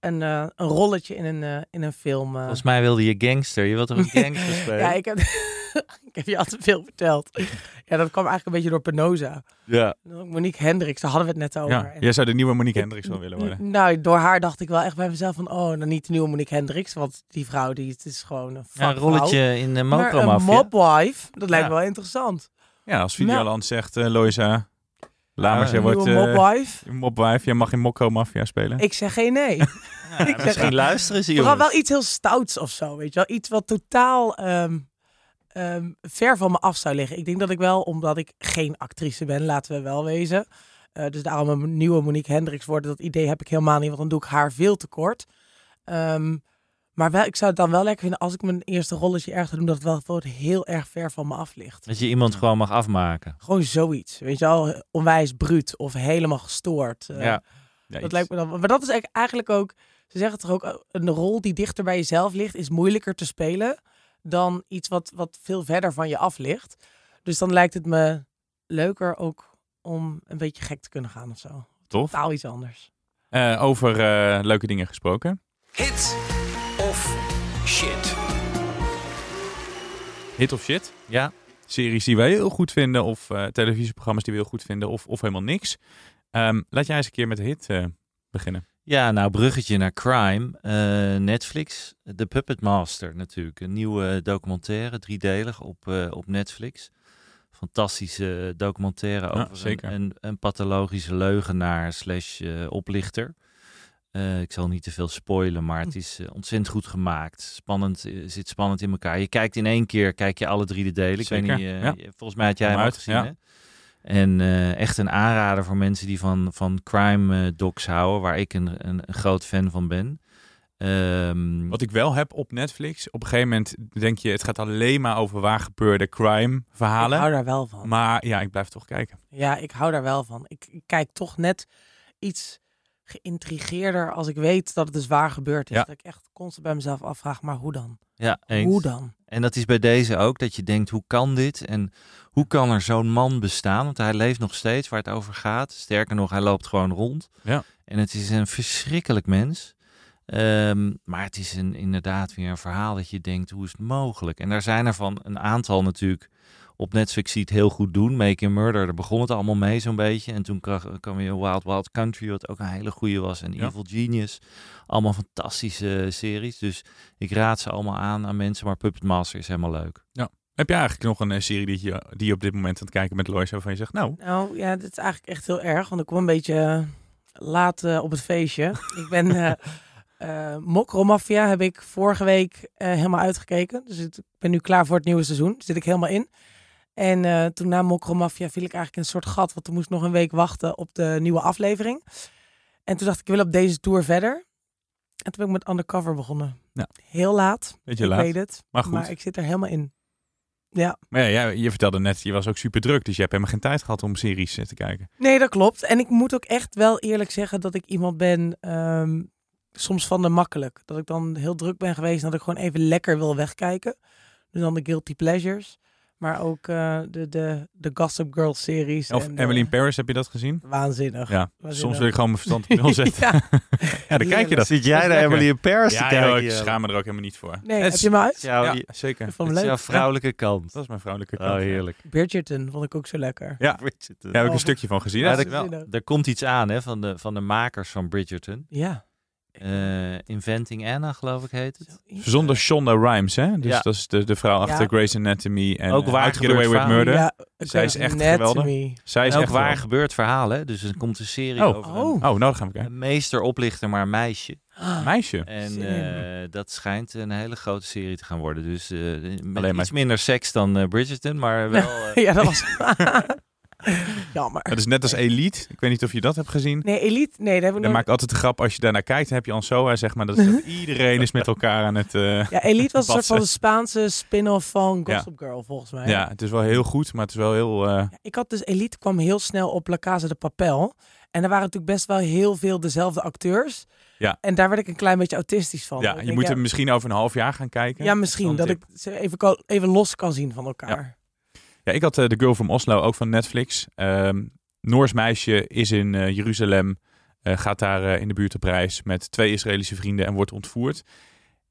Speaker 7: een, eh, een rolletje in een, eh, in een film. eh.
Speaker 8: Volgens mij wilde je gangster. Je wilt toch een gangster spelen?
Speaker 7: Ja, ik heb, ik heb je al te veel verteld. Ja, dat kwam eigenlijk een beetje door Penosa.
Speaker 8: Ja.
Speaker 7: Monique Hendricks, daar hadden we het net over.
Speaker 6: Ja, jij zou de nieuwe Monique Hendricks wel willen worden.
Speaker 7: Nou, door haar dacht ik wel echt bij mezelf van, oh, dan niet de nieuwe Monique Hendricks, want die vrouw, die het is gewoon een
Speaker 8: Ja, een rolletje in de
Speaker 7: Maar een
Speaker 8: mokromafia.
Speaker 7: mobwife, dat lijkt me wel interessant.
Speaker 6: Ja, als Videoland zegt, eh Loisa, Lamers, jij wordt
Speaker 7: nieuwe
Speaker 6: eh
Speaker 7: mobwife.
Speaker 6: mobwife, jij mag in Mokko Mafia spelen.
Speaker 7: Ik zeg geen nee.
Speaker 8: Ja,
Speaker 7: zeg-
Speaker 8: misschien luisteren ze
Speaker 7: Vooral
Speaker 8: jongens.
Speaker 7: wel iets heel stouts of zo, weet je wel. Iets wat totaal ehm, ehm, ver van me af zou liggen. Ik denk dat ik wel, omdat ik geen actrice ben, laten we wel wezen. eh, dus daarom een nieuwe Monique Hendricks worden. Dat idee heb ik helemaal niet, want dan doe ik haar veel te kort. Ehm, maar wel, ik zou het dan wel lekker vinden als ik mijn eerste rolletje ga doen, dat het wel gewoon heel erg ver van me af ligt.
Speaker 8: Dat je iemand gewoon mag afmaken.
Speaker 7: Gewoon zoiets, weet je wel, onwijs bruut of helemaal gestoord. eh.
Speaker 8: Ja.
Speaker 6: Ja,
Speaker 7: Dat lijkt me dan. Maar dat is eigenlijk- ook. Ze zeggen toch ook. Een rol die dichter bij jezelf ligt, is moeilijker te spelen. Dan iets wat, wat veel verder van je af ligt. Dus dan lijkt het me leuker ook om een beetje gek te kunnen gaan of zo.
Speaker 6: Tof.
Speaker 7: Totaal iets anders.
Speaker 6: Eh, over eh, leuke dingen gesproken.
Speaker 1: Hit of shit?
Speaker 6: Hit of shit?
Speaker 8: Ja.
Speaker 6: Series die wij heel goed vinden, of eh, televisieprogramma's die we heel goed vinden, of, of helemaal niks. Ehm, laat jij eens een keer met de hit eh, beginnen.
Speaker 8: Ja, nou, bruggetje naar crime. Eh, Netflix, The Puppet Master natuurlijk. Een nieuwe documentaire, driedelig op, eh, op Netflix. Fantastische documentaire
Speaker 6: Ja,
Speaker 8: over een,
Speaker 6: zeker.
Speaker 8: een, een pathologische leugenaar slash eh, oplichter. Ik zal niet te veel spoilen, maar het is ontzettend goed gemaakt. Spannend, zit spannend in elkaar. Je kijkt in één keer, kijk je alle drie de delen. Ik weet niet,
Speaker 6: ja.
Speaker 8: volgens mij had jij hem ook
Speaker 6: uit,
Speaker 8: gezien,
Speaker 6: ja.
Speaker 8: hè? En eh, echt een aanrader voor mensen die van, van crime eh, docs houden, waar ik een, een, een groot fan van ben. Ehm,
Speaker 6: Wat ik wel heb op Netflix, op een gegeven moment denk je, het gaat alleen maar over waar gebeurde crime
Speaker 7: Ik
Speaker 6: verhalen.
Speaker 7: hou daar wel van.
Speaker 6: Maar ja, ik blijf toch kijken.
Speaker 7: Ja, ik hou daar wel van. Ik, ik kijk toch net iets geïntrigeerder als ik weet dat het dus waar gebeurd is.
Speaker 6: Ja.
Speaker 7: Dat ik echt constant bij mezelf afvraag, maar hoe dan?
Speaker 8: ja, eens.
Speaker 7: Hoe dan?
Speaker 8: En dat is bij deze ook, dat je denkt, hoe kan dit? En hoe kan er zo'n man bestaan? Want hij leeft nog steeds waar het over gaat. Sterker nog, hij loopt gewoon rond.
Speaker 6: Ja.
Speaker 8: En het is een verschrikkelijk mens. Ehm, maar het is een, inderdaad weer een verhaal dat je denkt, hoe is het mogelijk? En daar zijn er van een aantal natuurlijk op Netflix die het heel goed doen. Make a Murder, daar begon het allemaal mee zo'n beetje. En toen kwam weer Wild Wild Country, wat ook een hele goede was. En
Speaker 6: Ja.
Speaker 8: Evil Genius. Allemaal fantastische series. Dus ik raad ze allemaal aan aan mensen. Maar Puppet Master is helemaal leuk.
Speaker 6: Heb je eigenlijk nog een eh, serie die je, die je op dit moment aan het kijken met Lois waarvan je zegt, nou,
Speaker 7: Nou ja, dit is eigenlijk echt heel erg, want ik kom een beetje eh, laat eh, op het feestje. ik ben eh eh Mokro Mafia heb ik vorige week helemaal uitgekeken. Dus ik ben nu klaar voor het nieuwe seizoen. Daar zit ik helemaal in. En eh, toen na Mokro Mafia viel ik eigenlijk in een soort gat, want toen moest ik nog een week wachten op de nieuwe aflevering. En toen dacht ik, ik wil op deze tour verder. En toen ben ik met Undercover begonnen.
Speaker 6: Ja.
Speaker 7: Heel laat,
Speaker 6: beetje
Speaker 7: ik
Speaker 6: laat.
Speaker 7: weet het.
Speaker 6: Maar goed.
Speaker 7: Maar ik zit er helemaal in. Ja.
Speaker 6: Maar ja, je vertelde net, je was ook super druk, dus je hebt helemaal geen tijd gehad om series eh, te kijken.
Speaker 7: Nee, dat klopt. En ik moet ook echt wel eerlijk zeggen dat ik iemand ben, ehm, soms van de makkelijk. Dat ik dan heel druk ben geweest en dat ik gewoon even lekker wil wegkijken. Dus dan de Guilty Pleasures. Maar ook eh, de, de, de Gossip Girl series.
Speaker 6: Of
Speaker 7: en
Speaker 6: Emily in Paris, heb je dat gezien?
Speaker 7: Waanzinnig.
Speaker 6: Ja,
Speaker 7: Waanzinnig.
Speaker 6: soms wil ik gewoon mijn verstand op nul zetten.
Speaker 7: Ja.
Speaker 6: ja, dan kijk je dat.
Speaker 8: Zit jij naar. Emily in Paris te
Speaker 6: Ja,
Speaker 8: kijken?
Speaker 6: joh, ik schaam me er ook helemaal niet voor.
Speaker 7: Nee,
Speaker 6: Het
Speaker 7: heb je hem uit?
Speaker 6: Ja, zeker.
Speaker 7: Ik vond
Speaker 8: het jouw vrouwelijke kant.
Speaker 6: Dat is mijn vrouwelijke
Speaker 8: Oh,
Speaker 6: kant. ja.
Speaker 8: heerlijk.
Speaker 7: Bridgerton vond ik ook zo lekker.
Speaker 6: Ja,
Speaker 8: Bridgerton.
Speaker 6: daar heb ik een
Speaker 7: Oh.
Speaker 6: stukje van gezien.
Speaker 8: Ja. Er komt iets aan hè, van, de, van de makers van Bridgerton.
Speaker 7: Ja.
Speaker 8: Eh, Inventing Anna, geloof ik, heet het.
Speaker 6: Zonder Shonda Rhimes, hè? Dus
Speaker 8: Ja.
Speaker 6: dat is de, de vrouw achter
Speaker 7: Ja.
Speaker 6: Grey's Anatomy en
Speaker 8: Ook
Speaker 6: eh,
Speaker 8: waar
Speaker 6: Get Away with Murder.
Speaker 7: Ja,
Speaker 6: Zij is echt
Speaker 7: Anatomy.
Speaker 6: geweldig. Zij is
Speaker 8: En ook
Speaker 6: echt
Speaker 8: waar
Speaker 6: waar.
Speaker 8: gebeurd verhaal, hè? Dus er komt een serie
Speaker 6: Oh.
Speaker 8: over
Speaker 7: Oh.
Speaker 8: een,
Speaker 6: Oh, nou dan gaan we kijken.
Speaker 8: een meester oplichter, maar een meisje.
Speaker 6: Meisje.
Speaker 8: En eh, dat schijnt een hele grote serie te gaan worden. Dus eh, met
Speaker 6: Alleen maar-
Speaker 8: iets minder seks dan Bridgerton, maar wel...
Speaker 7: ja, dat was... Jammer.
Speaker 6: Dat is net als Elite. Ik weet niet of je dat hebt gezien.
Speaker 7: Nee, Elite, nee, dat heb ik
Speaker 6: Dan
Speaker 7: nog...
Speaker 6: maak ik altijd de grap, als je daarnaar kijkt, heb je Ansoa, zeg maar. Dat, is dat iedereen is met elkaar aan het... eh,
Speaker 7: Ja, Elite was een soort van de Spaanse spin-off van
Speaker 6: Ja.
Speaker 7: Gossip Girl, volgens mij.
Speaker 6: ja, het is wel heel goed, maar het is wel heel... eh,
Speaker 7: Ja, Ik had dus Elite kwam heel snel op La Casa de Papel. En er waren natuurlijk best wel heel veel dezelfde acteurs.
Speaker 6: Ja.
Speaker 7: En daar werd ik een klein beetje autistisch van.
Speaker 6: ja, je
Speaker 7: denk,
Speaker 6: moet
Speaker 7: ja,
Speaker 6: hem misschien over een half jaar gaan kijken.
Speaker 7: Ja, misschien.
Speaker 6: Dat
Speaker 7: ik ze even, even los kan zien van elkaar.
Speaker 6: Ja, ik had eh, The Girl from Oslo, ook van Netflix. Ehm Noors meisje is in eh, Jeruzalem, eh, gaat daar in de buurt op reis met twee Israëlische vrienden en wordt ontvoerd.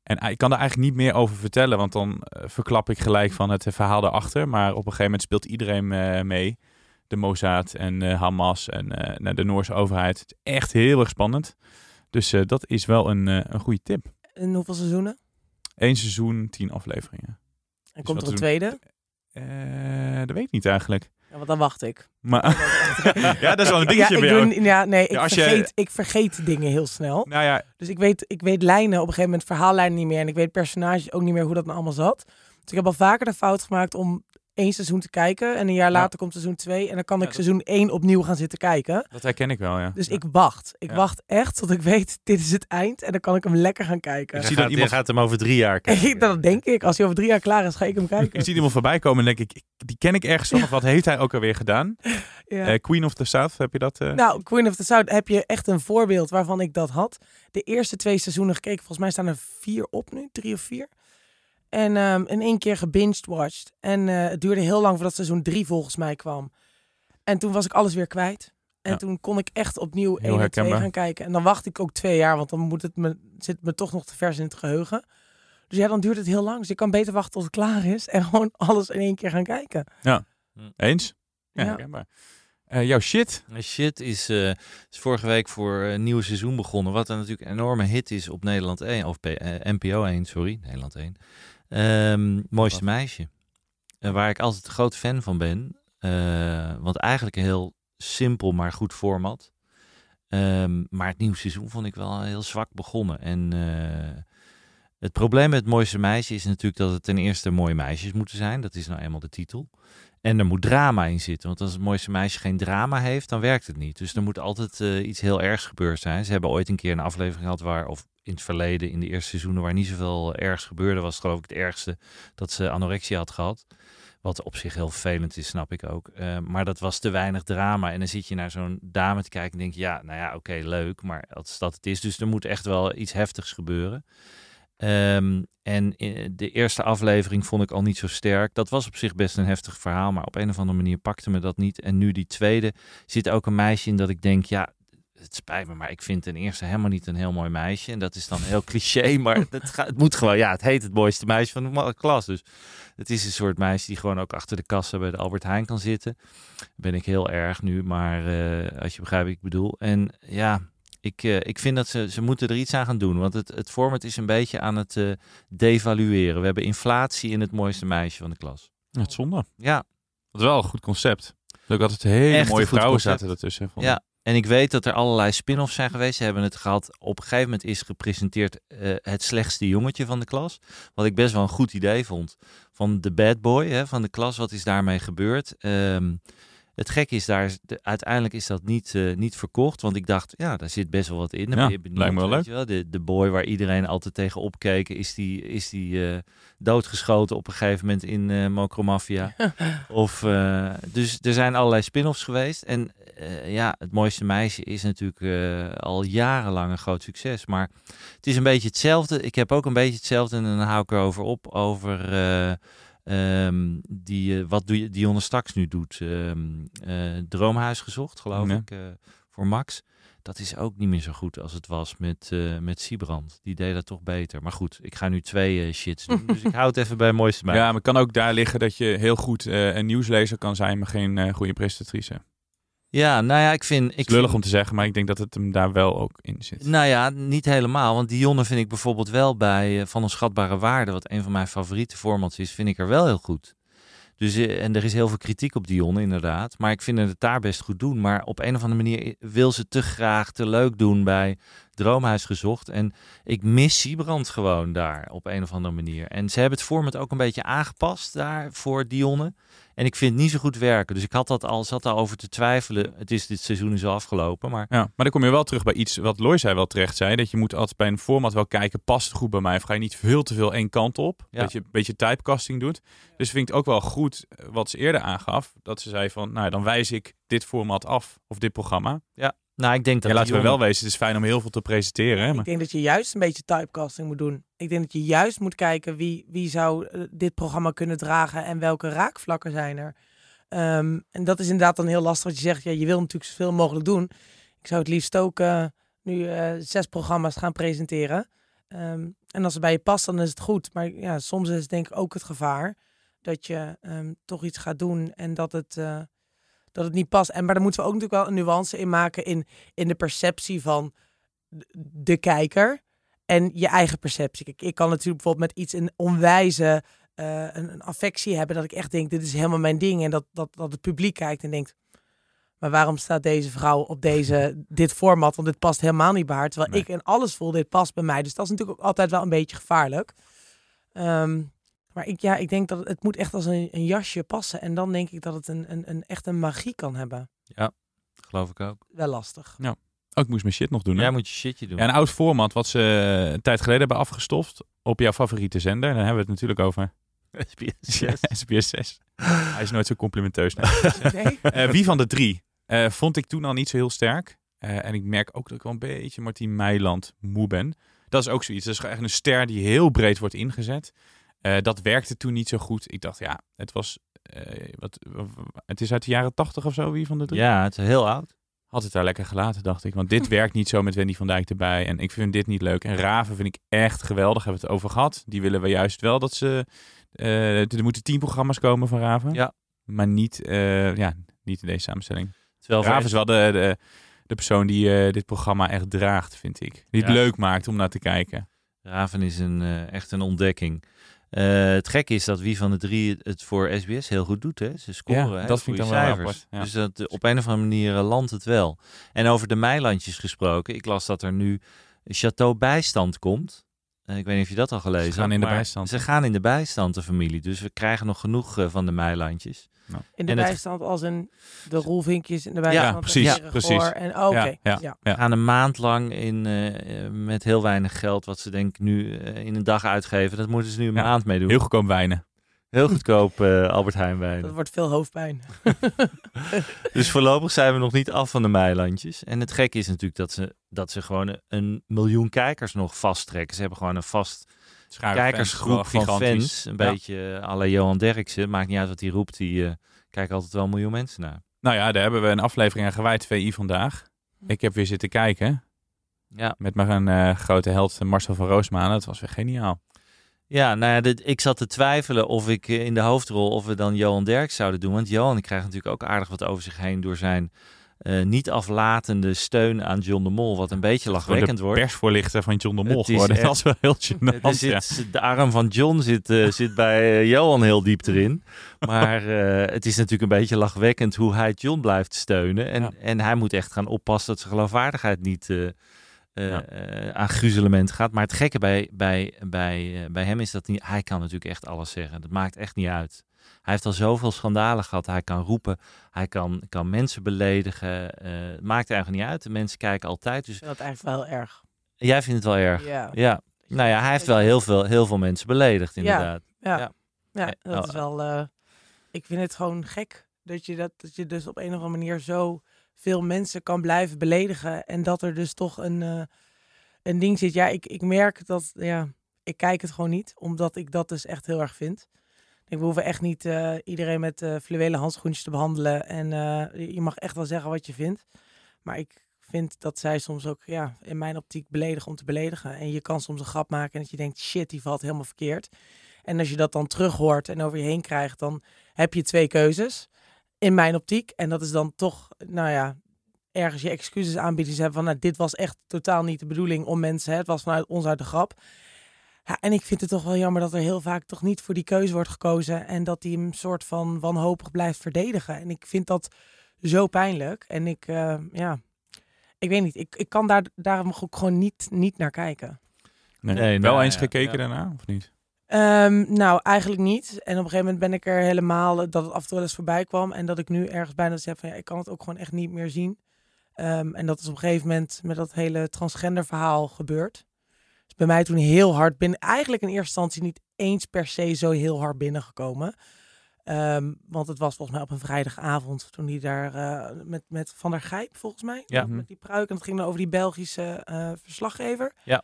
Speaker 6: En ik kan er eigenlijk niet meer over vertellen, want dan verklap ik gelijk van het verhaal daarachter. Maar op een gegeven moment speelt iedereen mee. De Mossad en Hamas en nou, de Noorse overheid. Het is echt heel erg spannend. Dus dat is wel een, een goede tip.
Speaker 7: En hoeveel seizoenen?
Speaker 6: Eén seizoen, tien afleveringen.
Speaker 7: En komt
Speaker 6: wat
Speaker 7: er een tweede?
Speaker 6: Eh, dat weet ik niet eigenlijk.
Speaker 7: Ja, want dan wacht ik.
Speaker 6: Maar ja, dat is wel een dingetje
Speaker 7: ja, ik
Speaker 6: bij jou.
Speaker 7: doe, ja, nee, ik,
Speaker 6: Ja, als je-
Speaker 7: vergeet, ik vergeet dingen heel snel.
Speaker 6: Nou ja,
Speaker 7: Dus ik weet, ik weet lijnen, op een gegeven moment verhaallijnen niet meer. En ik weet personages ook niet meer hoe dat nou allemaal zat. Dus ik heb al vaker de fout gemaakt om één seizoen te kijken. En een jaar
Speaker 6: Ja.
Speaker 7: later komt seizoen 2. En dan kan
Speaker 6: Ja,
Speaker 7: ik
Speaker 6: dat-
Speaker 7: seizoen 1 opnieuw gaan zitten kijken.
Speaker 6: dat herken ik wel, ja.
Speaker 7: Dus
Speaker 6: Ja.
Speaker 7: ik wacht. Ik
Speaker 6: Ja.
Speaker 7: wacht echt tot ik weet, dit is het eind. En dan kan ik hem lekker gaan kijken.
Speaker 8: Je
Speaker 6: zie dat iemand-
Speaker 8: gaat hem over drie jaar kijken.
Speaker 7: dat denk ik. Als hij over drie jaar klaar is, ga ik hem
Speaker 6: Ik
Speaker 7: kijken.
Speaker 6: zie iemand voorbij komen en denk ik, ik- die ken ik ergens van. Of wat heeft hij ook alweer gedaan?
Speaker 7: Ja.
Speaker 6: Eh, Queen of the South, heb je dat? eh?
Speaker 7: Nou, Queen of the South heb je echt een voorbeeld waarvan ik dat had. De eerste twee seizoenen gekeken. Volgens mij staan er vier op nu, drie of vier. En ehm, in één keer gebinged watched. En eh, het duurde heel lang voordat seizoen drie volgens mij kwam. En toen was ik alles weer kwijt. En
Speaker 6: Ja.
Speaker 7: toen kon ik echt opnieuw
Speaker 6: Heel
Speaker 7: 1 en 2
Speaker 6: herkenbaar.
Speaker 7: gaan kijken. En dan wacht ik ook twee jaar, want dan moet het me, zit het me toch nog te vers in het geheugen. Dus ja, dan duurt het heel lang. Dus ik kan beter wachten tot het klaar is. En gewoon alles in één keer gaan kijken.
Speaker 6: Eens? Ja,
Speaker 7: Ja.
Speaker 6: herkenbaar. Eh, jouw shit.
Speaker 8: Eh, Shit is, eh, is vorige week voor een nieuw seizoen begonnen. Wat dan natuurlijk een enorme hit is op Nederland 1. Of P- NPO 1, sorry. Nederland 1. Ehm, mooiste meisje. Eh, waar ik altijd een groot fan van ben. Eh, want eigenlijk een heel simpel, maar goed format. Ehm, maar het nieuwe seizoen vond ik wel heel zwak begonnen. En eh, het probleem met het mooiste meisje is natuurlijk dat het ten eerste mooie meisjes moeten zijn. Dat is nou eenmaal de titel. En er moet drama in zitten. Want als het mooiste meisje geen drama heeft, dan werkt het niet. Dus er moet altijd eh, iets heel ergs gebeurd zijn. Ze hebben ooit een keer een aflevering gehad waar, of in het verleden, in de eerste seizoenen, waar niet zoveel ergs gebeurde, was geloof ik het ergste dat ze anorexia had gehad. Wat op zich heel vervelend is, snap ik ook. Eh, maar dat was te weinig drama. En dan zit je naar zo'n dame te kijken en denk je, ja, nou ja, oké, leuk. Maar als dat het is, dus er moet echt wel iets heftigs gebeuren. Ehm, en in de eerste aflevering vond ik al niet zo sterk. Dat was op zich best een heftig verhaal, maar op een of andere manier pakte me dat niet. En nu die tweede zit ook een meisje in dat ik denk, ja, het spijt me, maar ik vind ten eerste helemaal niet een heel mooi meisje. En dat is dan heel cliché, maar het, het moet gewoon, ja, het heet het mooiste meisje van de klas. Dus het is een soort meisje die gewoon ook achter de kassa bij de Albert Heijn kan zitten. Ben ik heel erg nu, maar eh, als je begrijpt ik bedoel. En ja, ik, eh, ik vind dat ze, ze moeten er iets aan gaan doen. Want het, het format is een beetje aan het eh, devalueren. We hebben inflatie in het mooiste meisje van de klas.
Speaker 6: Het zonde.
Speaker 8: Ja,
Speaker 6: Dat is wel een goed concept. Ook altijd hele
Speaker 8: Echt een
Speaker 6: mooie vrouwen
Speaker 8: concept.
Speaker 6: zaten ertussen. vond
Speaker 8: ja. En ik weet dat er allerlei spin-offs zijn geweest. Ze hebben het gehad. Op een gegeven moment is gepresenteerd eh, het slechtste jongetje van de klas. Wat ik best wel een goed idee vond. Van de bad boy hè, van de klas. Wat is daarmee gebeurd? Ehm, het gekke is daar, is- de- uiteindelijk is dat niet, eh, niet verkocht. Want ik dacht, ja, daar zit best wel wat in. Dan
Speaker 6: Ja,
Speaker 8: ben je benieuwd,
Speaker 6: lijkt me wel leuk.
Speaker 8: wel. De, de boy waar iedereen altijd tegen opkeek. Is die, is die eh, doodgeschoten op een gegeven moment in eh Mokromafia. Of, dus er zijn allerlei spin-offs geweest. En ja, het mooiste meisje is natuurlijk al jarenlang een groot succes. Maar het is een beetje hetzelfde. Ik heb ook een beetje hetzelfde en dan hou ik erover op. Over eh, ehm, die, eh, wat doe je, Dionne straks nu doet. Ehm, eh, Droomhuis gezocht, geloof
Speaker 6: Ja.
Speaker 8: ik, eh, voor Max. Dat is ook niet meer zo goed als het was met, eh met Siebrand. Die deed dat toch beter. Maar goed, ik ga nu twee shits doen. dus ik hou het even bij mooiste meisje.
Speaker 6: Ja, maar het kan ook daar liggen dat je heel goed een nieuwslezer kan zijn, maar geen goede presentatrice.
Speaker 8: Ja, nou ja, ik vind...
Speaker 6: Ik lullig
Speaker 8: vind-
Speaker 6: om te zeggen, maar ik denk dat het hem daar wel ook in zit.
Speaker 8: Nou ja, niet helemaal. Want Dionne vind ik bijvoorbeeld wel bij eh, Van Onschatbare Waarde, wat een van mijn favoriete formats is, vind ik er wel heel goed. Dus, eh, en er is heel veel kritiek op Dionne, inderdaad. Maar ik vind het daar best goed doen. Maar op een of andere manier wil ze te graag, te leuk doen bij Droomhuis gezocht. En ik mis Siebrand gewoon daar op een of andere manier. En ze hebben het format ook een beetje aangepast daar voor Dionne. En ik vind het niet zo goed werken. Dus ik had dat al, zat daarover te twijfelen. Het is dit seizoen is al afgelopen. Maar
Speaker 6: Ja, maar dan kom je wel terug bij iets wat Lois zei wel terecht zei. Dat je moet altijd bij een format wel kijken, past het goed bij mij? Of ga je niet veel te veel één kant op?
Speaker 8: Ja.
Speaker 6: Dat je een beetje typecasting doet. Dus vind ik ook wel goed eh, wat ze eerder aangaf. Dat ze zei van, nou dan wijs ik dit format af. Of dit programma.
Speaker 8: Nou Nou, ik denk dat
Speaker 6: Ja, laten we wel wezen, het is fijn om heel veel te presenteren. Hè?
Speaker 7: Ik
Speaker 6: Maar,
Speaker 7: denk dat je juist een beetje typecasting moet doen. Ik denk dat je juist moet kijken wie, wie zou eh, dit programma kunnen dragen en welke raakvlakken zijn er. Ehm, en dat is inderdaad dan heel lastig. Dat je zegt, ja, je wil natuurlijk zoveel mogelijk doen. Ik zou het liefst ook eh, nu eh, zes programma's gaan presenteren. Ehm, en als het bij je past, dan is het goed. Maar ja, soms is het denk ik ook het gevaar dat je ehm, toch iets gaat doen en dat het, eh, dat het niet past. En, maar daar moeten we ook natuurlijk wel een nuance in maken in, in de perceptie van de- kijker en je eigen perceptie. Kijk, ik kan natuurlijk bijvoorbeeld met iets een onwijze eh, een, een affectie hebben dat ik echt denk, dit is helemaal mijn ding. En dat, dat, dat het publiek kijkt en denkt, maar waarom staat deze vrouw op deze, dit format? Want dit past helemaal niet bij haar. Terwijl
Speaker 6: Nee.
Speaker 7: ik en alles voel, dit past bij mij. Dus dat is natuurlijk ook altijd wel een beetje gevaarlijk. Ehm, maar ik, ja, ik denk dat het, moet echt als een, een jasje passen. En dan denk ik dat het een, een, een echt een magie kan hebben.
Speaker 8: Geloof ik ook.
Speaker 7: Wel lastig.
Speaker 6: oh, ik moest mijn shit nog doen. hè?
Speaker 8: Jij moet je shitje doen.
Speaker 6: Ja, een oud format wat ze eh, een tijd geleden hebben afgestoft op jouw favoriete zender. Dan hebben we het natuurlijk over
Speaker 8: SBS
Speaker 6: Ja,
Speaker 8: 6.
Speaker 6: SBS 6. Hij is nooit zo complimenteus. Nee.
Speaker 7: Nee?
Speaker 6: Eh, wie van de drie eh, vond ik toen al niet zo heel sterk. Eh, en ik merk ook dat ik wel een beetje Martien Meiland moe ben. Dat is ook zoiets. Dat is echt een ster die heel breed wordt ingezet. Eh, dat werkte toen niet zo goed. Ik dacht, ja, het was... eh, wat, het is uit de jaren tachtig of zo, wie van de drie?
Speaker 8: Ja, het is heel oud.
Speaker 6: Had het daar lekker gelaten, dacht ik. Want dit werkt niet zo met Wendy van Dijk erbij. En ik vind dit niet leuk. En Raven vind ik echt geweldig. Hebben we het over gehad. Die willen we juist wel dat ze... eh, er moeten tien programma's komen van Raven.
Speaker 8: Ja.
Speaker 6: Maar niet, ja, niet in deze samenstelling.
Speaker 8: Terwijl
Speaker 6: Raven is wel de, de, de persoon die dit programma echt draagt, vind ik. Die het
Speaker 8: Ja.
Speaker 6: leuk maakt om naar te kijken.
Speaker 8: Raven is een, echt een ontdekking. Eh, het gekke is dat wie van de drie het voor SBS heel goed doet. Hè? Ze scoren
Speaker 6: Ja,
Speaker 8: hè,
Speaker 6: dat vind ik dan wel
Speaker 8: cijfers.
Speaker 6: apart, ja.
Speaker 8: Dus dat, op een of andere manier eh, landt het wel. En over de Meilandjes gesproken. Ik las dat er nu Chateau Bijstand komt. Eh, ik weet niet of je dat al gelezen
Speaker 6: Ze gaan
Speaker 8: hebt,
Speaker 6: in de bijstand.
Speaker 8: Ze gaan in de bijstand, de familie. Dus we krijgen nog genoeg eh, van de Meilandjes.
Speaker 7: In de
Speaker 8: En het-
Speaker 7: bijstand als in de rolvinkjes in de bijstand. en
Speaker 6: precies, precies.
Speaker 7: En, oh, Oké,
Speaker 6: Ja, ja.
Speaker 7: ja.
Speaker 8: We gaan een maand lang in, eh, met heel weinig geld, wat ze denk ik nu in een dag uitgeven. Dat moeten ze nu een
Speaker 6: Ja,
Speaker 8: maand mee doen.
Speaker 6: Heel goedkoop wijnen.
Speaker 8: Heel goedkoop eh, Albert Heijn wijn.
Speaker 7: Dat wordt veel hoofdpijn.
Speaker 8: Dus voorlopig zijn we nog niet af van de Meilandjes. En het gekke is natuurlijk dat ze, dat ze gewoon een miljoen kijkers nog vasttrekken. Ze hebben gewoon een vast kijkersgroep
Speaker 6: fans,
Speaker 8: van
Speaker 6: gigantisch.
Speaker 8: fans. Een
Speaker 6: Ja.
Speaker 8: beetje la Johan Derksen. Maakt niet uit wat hij roept. Die eh, kijken altijd wel een miljoen mensen naar.
Speaker 6: Nou ja, daar hebben we een aflevering aan gewijd, VI vandaag. Ik heb weer zitten kijken.
Speaker 8: Ja.
Speaker 6: Met mijn eh, grote held Marcel van Roosmalen. Dat was weer geniaal.
Speaker 8: Ja, nou ja, dit, ik zat te twijfelen of ik eh, in de hoofdrol of we dan Johan Derks zouden doen. Want Johan krijgt natuurlijk ook aardig wat over zich heen door zijn eh, niet aflatende steun aan John de Mol. Wat een beetje lachwekkend
Speaker 6: de
Speaker 8: wordt.
Speaker 6: persvoorlichter van John de Mol
Speaker 8: Het is
Speaker 6: geworden.
Speaker 8: echt-
Speaker 6: Dat was wel heel gênant.
Speaker 8: Is-
Speaker 6: ja.
Speaker 8: het- de arm van John zit, eh, zit bij Johan heel diep erin. Maar het is natuurlijk een beetje lachwekkend hoe hij John blijft steunen. En,
Speaker 6: Ja.
Speaker 8: en hij moet echt gaan oppassen dat zijn geloofwaardigheid niet eh, eh,
Speaker 6: Ja.
Speaker 8: aan gruzelement gaat. Maar het gekke bij, bij, bij, eh, bij hem is dat niet, hij kan natuurlijk echt alles zeggen. Dat maakt echt niet uit. Hij heeft al zoveel schandalen gehad. Hij kan roepen, hij kan, kan mensen beledigen. eh, het maakt eigenlijk niet uit. De mensen kijken altijd. Dus
Speaker 7: Ik vind dat eigenlijk wel erg.
Speaker 8: jij vindt het wel erg.
Speaker 7: Ja.
Speaker 8: Ja. Nou ja, hij heeft wel heel veel, heel veel mensen beledigd, inderdaad.
Speaker 7: Ja,
Speaker 8: Ja.
Speaker 7: ja. Dat
Speaker 8: oh,
Speaker 7: is wel. eh, ik vind het gewoon gek dat je, dat, dat je dus op een of andere manier zo veel mensen kan blijven beledigen. En dat er dus toch een, eh, een ding zit. Ja, ik, ik merk dat. Ja, ik kijk het gewoon niet, omdat ik dat dus echt heel erg vind. Ik we hoeven echt niet eh, iedereen met eh fluwelen handschoentjes te behandelen. En je mag echt wel zeggen wat je vindt. Maar ik vind dat zij soms ook, ja, in mijn optiek beledigen om te beledigen. En je kan soms een grap maken en dat je denkt, shit, die valt helemaal verkeerd. En als je dat dan terug hoort en over je heen krijgt, dan heb je twee keuzes. In mijn optiek. En dat is dan toch, nou ja, ergens je excuses aanbieden. Ze hebben van, nou, dit was echt totaal niet de bedoeling om mensen. Hè, het was vanuit ons uit de grap. Ja, en ik vind het toch wel jammer dat er heel vaak toch niet voor die keuze wordt gekozen. En dat die hem soort van wanhopig blijft verdedigen. En ik vind dat zo pijnlijk. En ik, eh, ja, ik weet niet. Ik, ik kan daar daarom ook gewoon niet, niet naar kijken.
Speaker 6: Nee.
Speaker 8: Nee,
Speaker 6: wel
Speaker 8: nou,
Speaker 6: eens
Speaker 8: ja,
Speaker 6: gekeken
Speaker 8: ja.
Speaker 6: daarna, of niet?
Speaker 7: Ehm, nou, eigenlijk niet. En op een gegeven moment ben ik er helemaal dat het af en toe wel eens voorbij kwam. En dat ik nu ergens bijna zeg van ja, ik kan het ook gewoon echt niet meer zien. Ehm, en dat is op een gegeven moment met dat hele transgender verhaal gebeurd. Dus bij mij toen heel hard binnen, eigenlijk in eerste instantie niet eens per se zo heel hard binnengekomen. Ehm, want het was volgens mij op een vrijdagavond toen hij daar eh, met, met Van der Gijp, volgens mij.
Speaker 8: Ja.
Speaker 7: Met die pruik. En het ging dan over die Belgische eh, verslaggever.
Speaker 8: Ja.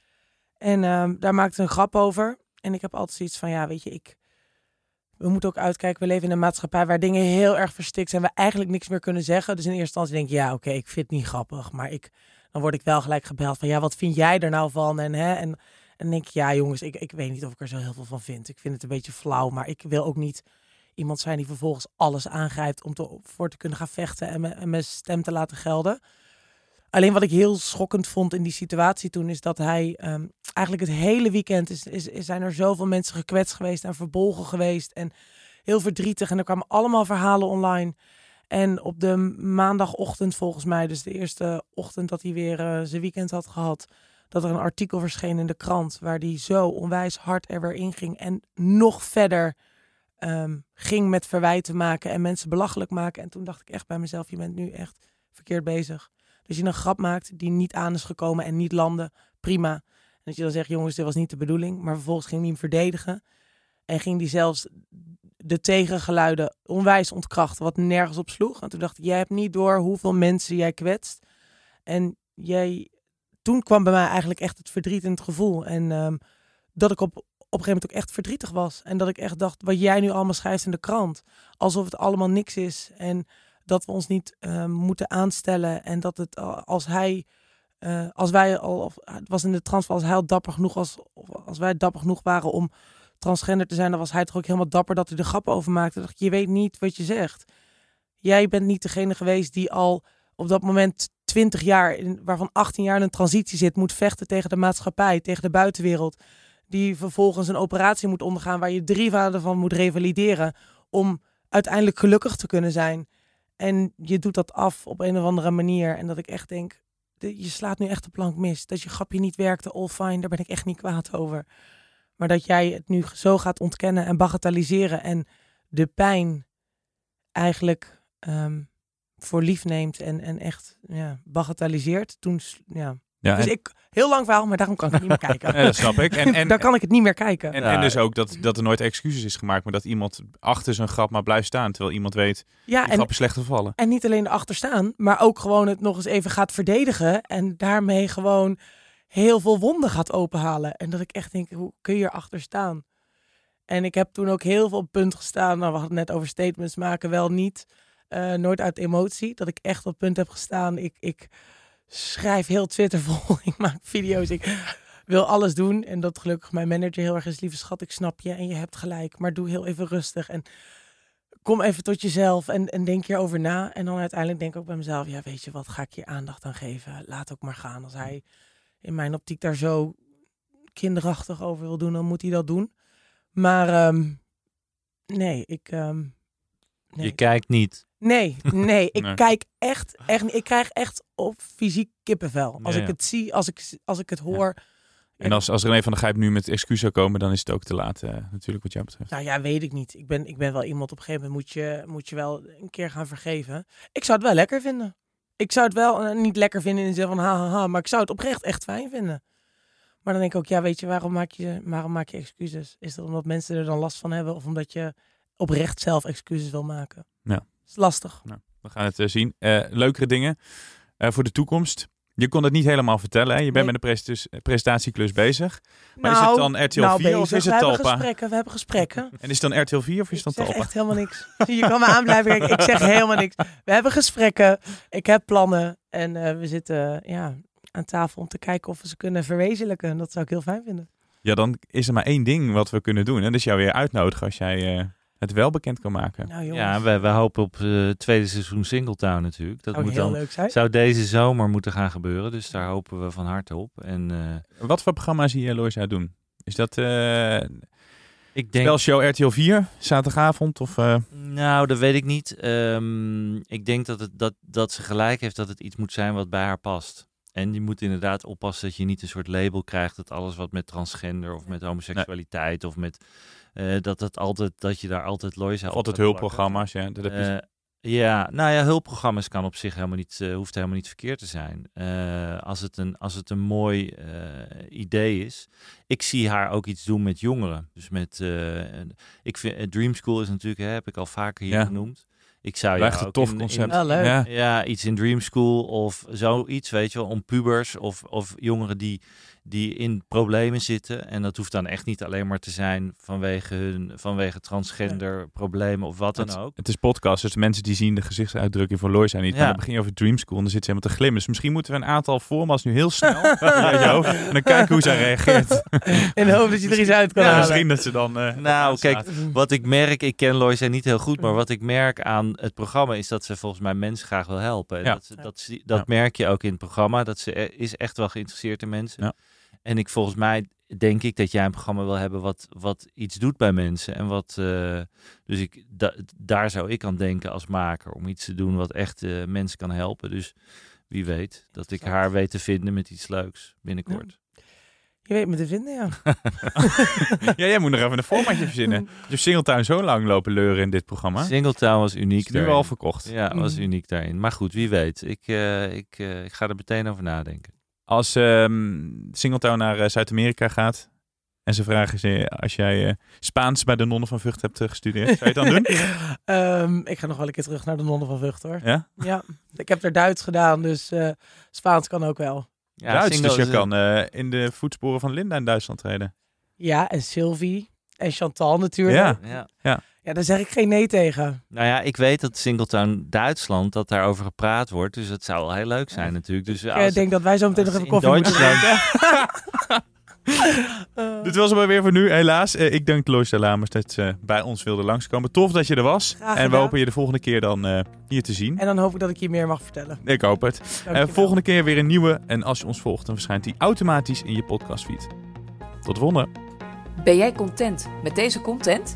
Speaker 7: En daar maakte een grap over. En ik heb altijd zoiets van, ja, weet je, ik... We moeten ook uitkijken, we leven in een maatschappij waar dingen heel erg verstikt zijn. We eigenlijk niks meer kunnen zeggen. Dus in eerste instantie denk ik, ja, oké, ik vind het niet grappig. Maar ik, dan word ik wel gelijk gebeld van, ja, wat vind jij er nou van? En, hè, en, en denk ik, ja, jongens, ik, ik weet niet of ik er zo heel veel van vind. Ik vind het een beetje flauw, maar ik wil ook niet iemand zijn die vervolgens alles aangrijpt om te, voor te kunnen gaan vechten en, en mijn stem te laten gelden. Alleen wat ik heel schokkend vond in die situatie toen is dat hij ehm, eigenlijk het hele weekend is, is, zijn er zoveel mensen gekwetst geweest en verbolgen geweest en heel verdrietig en er kwamen allemaal verhalen online. En op de maandagochtend volgens mij, dus de eerste ochtend dat hij weer eh, zijn weekend had gehad, dat er een artikel verscheen in de krant waar hij zo onwijs hard er weer in ging en nog verder ehm, ging met verwijten maken en mensen belachelijk maken. En toen dacht ik echt bij mezelf, je bent nu echt verkeerd bezig. Dus je een grap maakt die niet aan is gekomen en niet landde, prima. En dat je dan zegt, jongens, dit was niet de bedoeling. Maar vervolgens ging hij hem verdedigen. En ging hij zelfs de tegengeluiden onwijs ontkrachten, wat nergens op sloeg. En toen dacht ik, jij hebt niet door hoeveel mensen jij kwetst. En jij, toen kwam bij mij eigenlijk echt het verdriet en het gevoel. En ehm, dat ik op, op een gegeven moment ook echt verdrietig was. En dat ik echt dacht, wat jij nu allemaal schrijft in de krant. Alsof het allemaal niks is. En dat we ons niet ehm, moeten aanstellen. En dat het al- als hij, eh, als wij al, of, het was in de transfer, als hij al dapper genoeg was, of als wij dapper genoeg waren om transgender te zijn, dan was hij toch ook helemaal dapper dat hij er grappen over maakte. Je weet niet wat je zegt. Jij bent niet degene geweest die al op dat moment 20 jaar, waarvan 18 jaar in een transitie zit, moet vechten tegen de maatschappij, tegen de buitenwereld. Die vervolgens een operatie moet ondergaan waar je drie vader van moet revalideren om uiteindelijk gelukkig te kunnen zijn. En je doet dat af op een of andere manier. En dat ik echt denk, de- je slaat nu echt de plank mis. Dat je grapje niet werkte, all fine, daar ben ik echt niet kwaad over. Maar dat jij het nu zo gaat ontkennen en bagatelliseren en de pijn eigenlijk ehm, voor lief neemt en, en echt ja, bagatelliseert. Toen, ja.
Speaker 6: Ja,
Speaker 7: dus
Speaker 6: en-
Speaker 7: ik, heel lang verhaal, maar daarom kan ik het niet meer kijken.
Speaker 6: Ja, dat snap ik. En, en,
Speaker 7: Daar kan ik het niet meer kijken.
Speaker 6: en,
Speaker 8: Ja.
Speaker 6: en dus ook dat, dat er nooit excuses is gemaakt, maar dat iemand achter zijn grap maar blijft staan, terwijl iemand weet,
Speaker 7: ja,
Speaker 6: die
Speaker 7: en,
Speaker 6: grap is slecht gevallen.
Speaker 7: En niet alleen erachter staan, maar ook gewoon het nog eens even gaat verdedigen. En daarmee gewoon heel veel wonden gaat openhalen. En dat ik echt denk, hoe kun je erachter staan? En ik heb toen ook heel veel op punt gestaan. Nou, we hadden het net over statements maken, wel niet. eh, nooit uit emotie. Dat ik echt op punt heb gestaan. Ik, ik schrijf heel Twitter vol. ik maak video's. Ik wil alles doen. En dat gelukkig mijn manager heel erg is. Lieve schat, ik snap je. En je hebt gelijk. Maar doe heel even rustig. En kom even tot jezelf en, en denk hierover na. En dan uiteindelijk denk ik ook bij mezelf, ja, weet je wat, ga ik hier aandacht aan geven? Laat ook maar gaan. Als hij in mijn optiek daar zo kinderachtig over wil doen, dan moet hij dat doen. Maar ehm, nee, ik... ehm, nee.
Speaker 8: Je kijkt niet.
Speaker 7: Nee, nee, ik
Speaker 6: Nee.
Speaker 7: kijk echt, echt, ik krijg echt op fysiek kippenvel. Als
Speaker 6: Ja,
Speaker 7: ik
Speaker 6: ja.
Speaker 7: het zie, als ik, als ik het hoor.
Speaker 6: En als, als René van der Gijp nu met excuus zou komen, dan is het ook te laat, eh, natuurlijk, wat jou betreft.
Speaker 7: Nou ja, weet ik niet. Ik ben, ik ben wel iemand, op een gegeven moment moet je, moet je wel een keer gaan vergeven. Ik zou het wel lekker vinden. Ik zou het wel eh, niet lekker vinden in de zin van ha, ha, ha, maar ik zou het oprecht echt fijn vinden. Maar dan denk ik ook, ja, weet je, waarom maak je, waarom maak je excuses? Is dat omdat mensen er dan last van hebben of omdat je oprecht zelf excuses wil maken?
Speaker 6: Ja.
Speaker 7: is lastig.
Speaker 6: Nou, we gaan het eh, zien. Eh, leukere dingen eh, voor de toekomst. Je kon het niet helemaal vertellen. Hè? Je bent
Speaker 7: Nee.
Speaker 6: met een presentus- presentatieclus bezig. Maar
Speaker 7: nou,
Speaker 6: is het dan RTL
Speaker 7: nou
Speaker 6: 4 of
Speaker 7: bezig.
Speaker 6: is
Speaker 7: we
Speaker 6: het
Speaker 7: hebben
Speaker 6: Talpa?
Speaker 7: gesprekken, we hebben gesprekken.
Speaker 6: En is het dan RTL 4 of is het dan
Speaker 7: ik zeg
Speaker 6: Talpa?
Speaker 7: echt helemaal niks. Je kan me aan blijven kijken. Ik zeg helemaal niks. We hebben gesprekken. Ik heb plannen. En we zitten ja, aan tafel om te kijken of we ze kunnen verwezenlijken. En dat zou ik heel fijn vinden.
Speaker 6: Ja, dan is er maar één ding wat we kunnen doen. En dat is jou weer uitnodigen als jij het wel bekend kan maken.
Speaker 7: Nou
Speaker 8: Ja, we, we hopen op eh, het tweede seizoen Singletown natuurlijk. Dat
Speaker 7: zou
Speaker 8: moet
Speaker 7: heel
Speaker 8: dan,
Speaker 7: leuk zijn.
Speaker 8: zou deze zomer moeten gaan gebeuren. Dus daar hopen we van harte op. En eh,
Speaker 6: Wat voor programma zie je Lois uit doen? Is dat eh
Speaker 8: ik denk...
Speaker 6: spelshow RTL 4, zaterdagavond? Of, eh,
Speaker 8: Nou, dat weet ik niet. Ehm, ik denk dat, het, dat, dat ze gelijk heeft dat het iets moet zijn wat bij haar past. En je moet inderdaad oppassen dat je niet een soort label krijgt dat alles wat met transgender of met homoseksualiteit of met eh, dat, dat, altijd, dat je daar altijd op
Speaker 6: of altijd hulpprogramma's? Ja, dat heb je
Speaker 8: Eh, Ja, nou ja, hulpprogramma's kan op zich helemaal niet, eh, hoeft helemaal niet verkeerd te zijn. Als, het een, als het een mooi idee is. Ik zie haar ook iets doen met jongeren. Dus met, ik vind, Dream School is natuurlijk, hè, heb ik al vaker hier
Speaker 6: Ja.
Speaker 8: genoemd. Ik zou
Speaker 6: Echt een tof
Speaker 8: in-
Speaker 6: concept.
Speaker 8: in-.
Speaker 6: Ja.
Speaker 8: ja, iets in Dream School of zoiets, weet je wel, om pubers of, of jongeren die, die in problemen zitten. En dat hoeft dan echt niet alleen maar te zijn vanwege hun, vanwege transgender problemen of wat dan
Speaker 6: Het,
Speaker 8: ook.
Speaker 6: het is podcast, dus de mensen die zien de gezichtsuitdrukking van Lois zijn niet.
Speaker 8: Ja.
Speaker 6: Maar dan begin je over Dream School en dan zit ze helemaal te glimmen. Dus misschien moeten we een aantal formats nu heel snel. En dan kijken hoe zij reageert.
Speaker 7: In de hoop dat je er iets uit kan
Speaker 6: Ja,
Speaker 7: halen.
Speaker 6: misschien dat ze dan... eh,
Speaker 8: Nou, kijk, wat ik merk, ik ken Loisa niet heel goed, maar wat ik merk aan het programma is dat ze volgens mij mensen graag wil helpen. En
Speaker 6: Ja.
Speaker 8: dat, ze- dat, dat merk je ook in het programma, dat ze e- is echt wel geïnteresseerd in mensen.
Speaker 6: Ja.
Speaker 8: En ik volgens mij denk ik dat jij een programma wil hebben wat, wat iets doet bij mensen. En wat, eh, dus ik, da- daar zou ik aan denken als maker, om iets te doen wat echt eh, mensen kan helpen. Dus wie weet dat ik haar weet te vinden met iets leuks binnenkort.
Speaker 7: Je weet me te vinden, ja.
Speaker 6: ja, jij moet nog even een formatje verzinnen. Je hebt Singletown zo lang lopen leuren in dit programma.
Speaker 8: Singletown was uniek.
Speaker 6: Is nu
Speaker 8: daarin.
Speaker 6: al verkocht.
Speaker 8: Ja, was
Speaker 7: Mm.
Speaker 8: uniek daarin. Maar goed, wie weet. Ik, eh, ik, eh, ik ga er meteen over nadenken.
Speaker 6: Als ehm Singletown naar eh, Zuid-Amerika gaat en ze vragen ze als jij eh, Spaans bij de nonnen van Vught hebt eh, gestudeerd, zou je het dan doen?
Speaker 7: Ehm, ik ga nog wel een keer terug naar de nonnen van Vught, hoor.
Speaker 6: Ja?
Speaker 7: Ja, ik heb er Duits gedaan, dus eh, Spaans kan ook wel.
Speaker 8: Ja,
Speaker 6: Duits, dus je kan eh, in de voetsporen van Linda in Duitsland treden.
Speaker 7: Ja, en Sylvie en Chantal natuurlijk.
Speaker 6: Ja.
Speaker 8: Ja.
Speaker 7: Ja, daar zeg ik geen nee tegen.
Speaker 8: Nou ja, ik weet dat Singletown Duitsland, dat daarover gepraat wordt. Dus dat zou wel heel leuk zijn natuurlijk. Dus
Speaker 7: Ik
Speaker 8: als-
Speaker 7: eh, denk dat wij zo meteen nog even koffie moeten drinken. Eh,
Speaker 6: Dit was het maar weer voor nu, helaas. Eh, ik dank Lois de Lamers dat ze bij ons wilde langskomen. Tof dat je er was. En we hopen je de volgende keer dan eh, hier te zien.
Speaker 7: en dan hoop ik dat ik je meer mag vertellen.
Speaker 6: Ik hoop het. Eh, volgende keer weer een nieuwe. En als je ons volgt, dan verschijnt die automatisch in je podcastfeed. Tot de volgende.
Speaker 9: Ben jij content met deze content?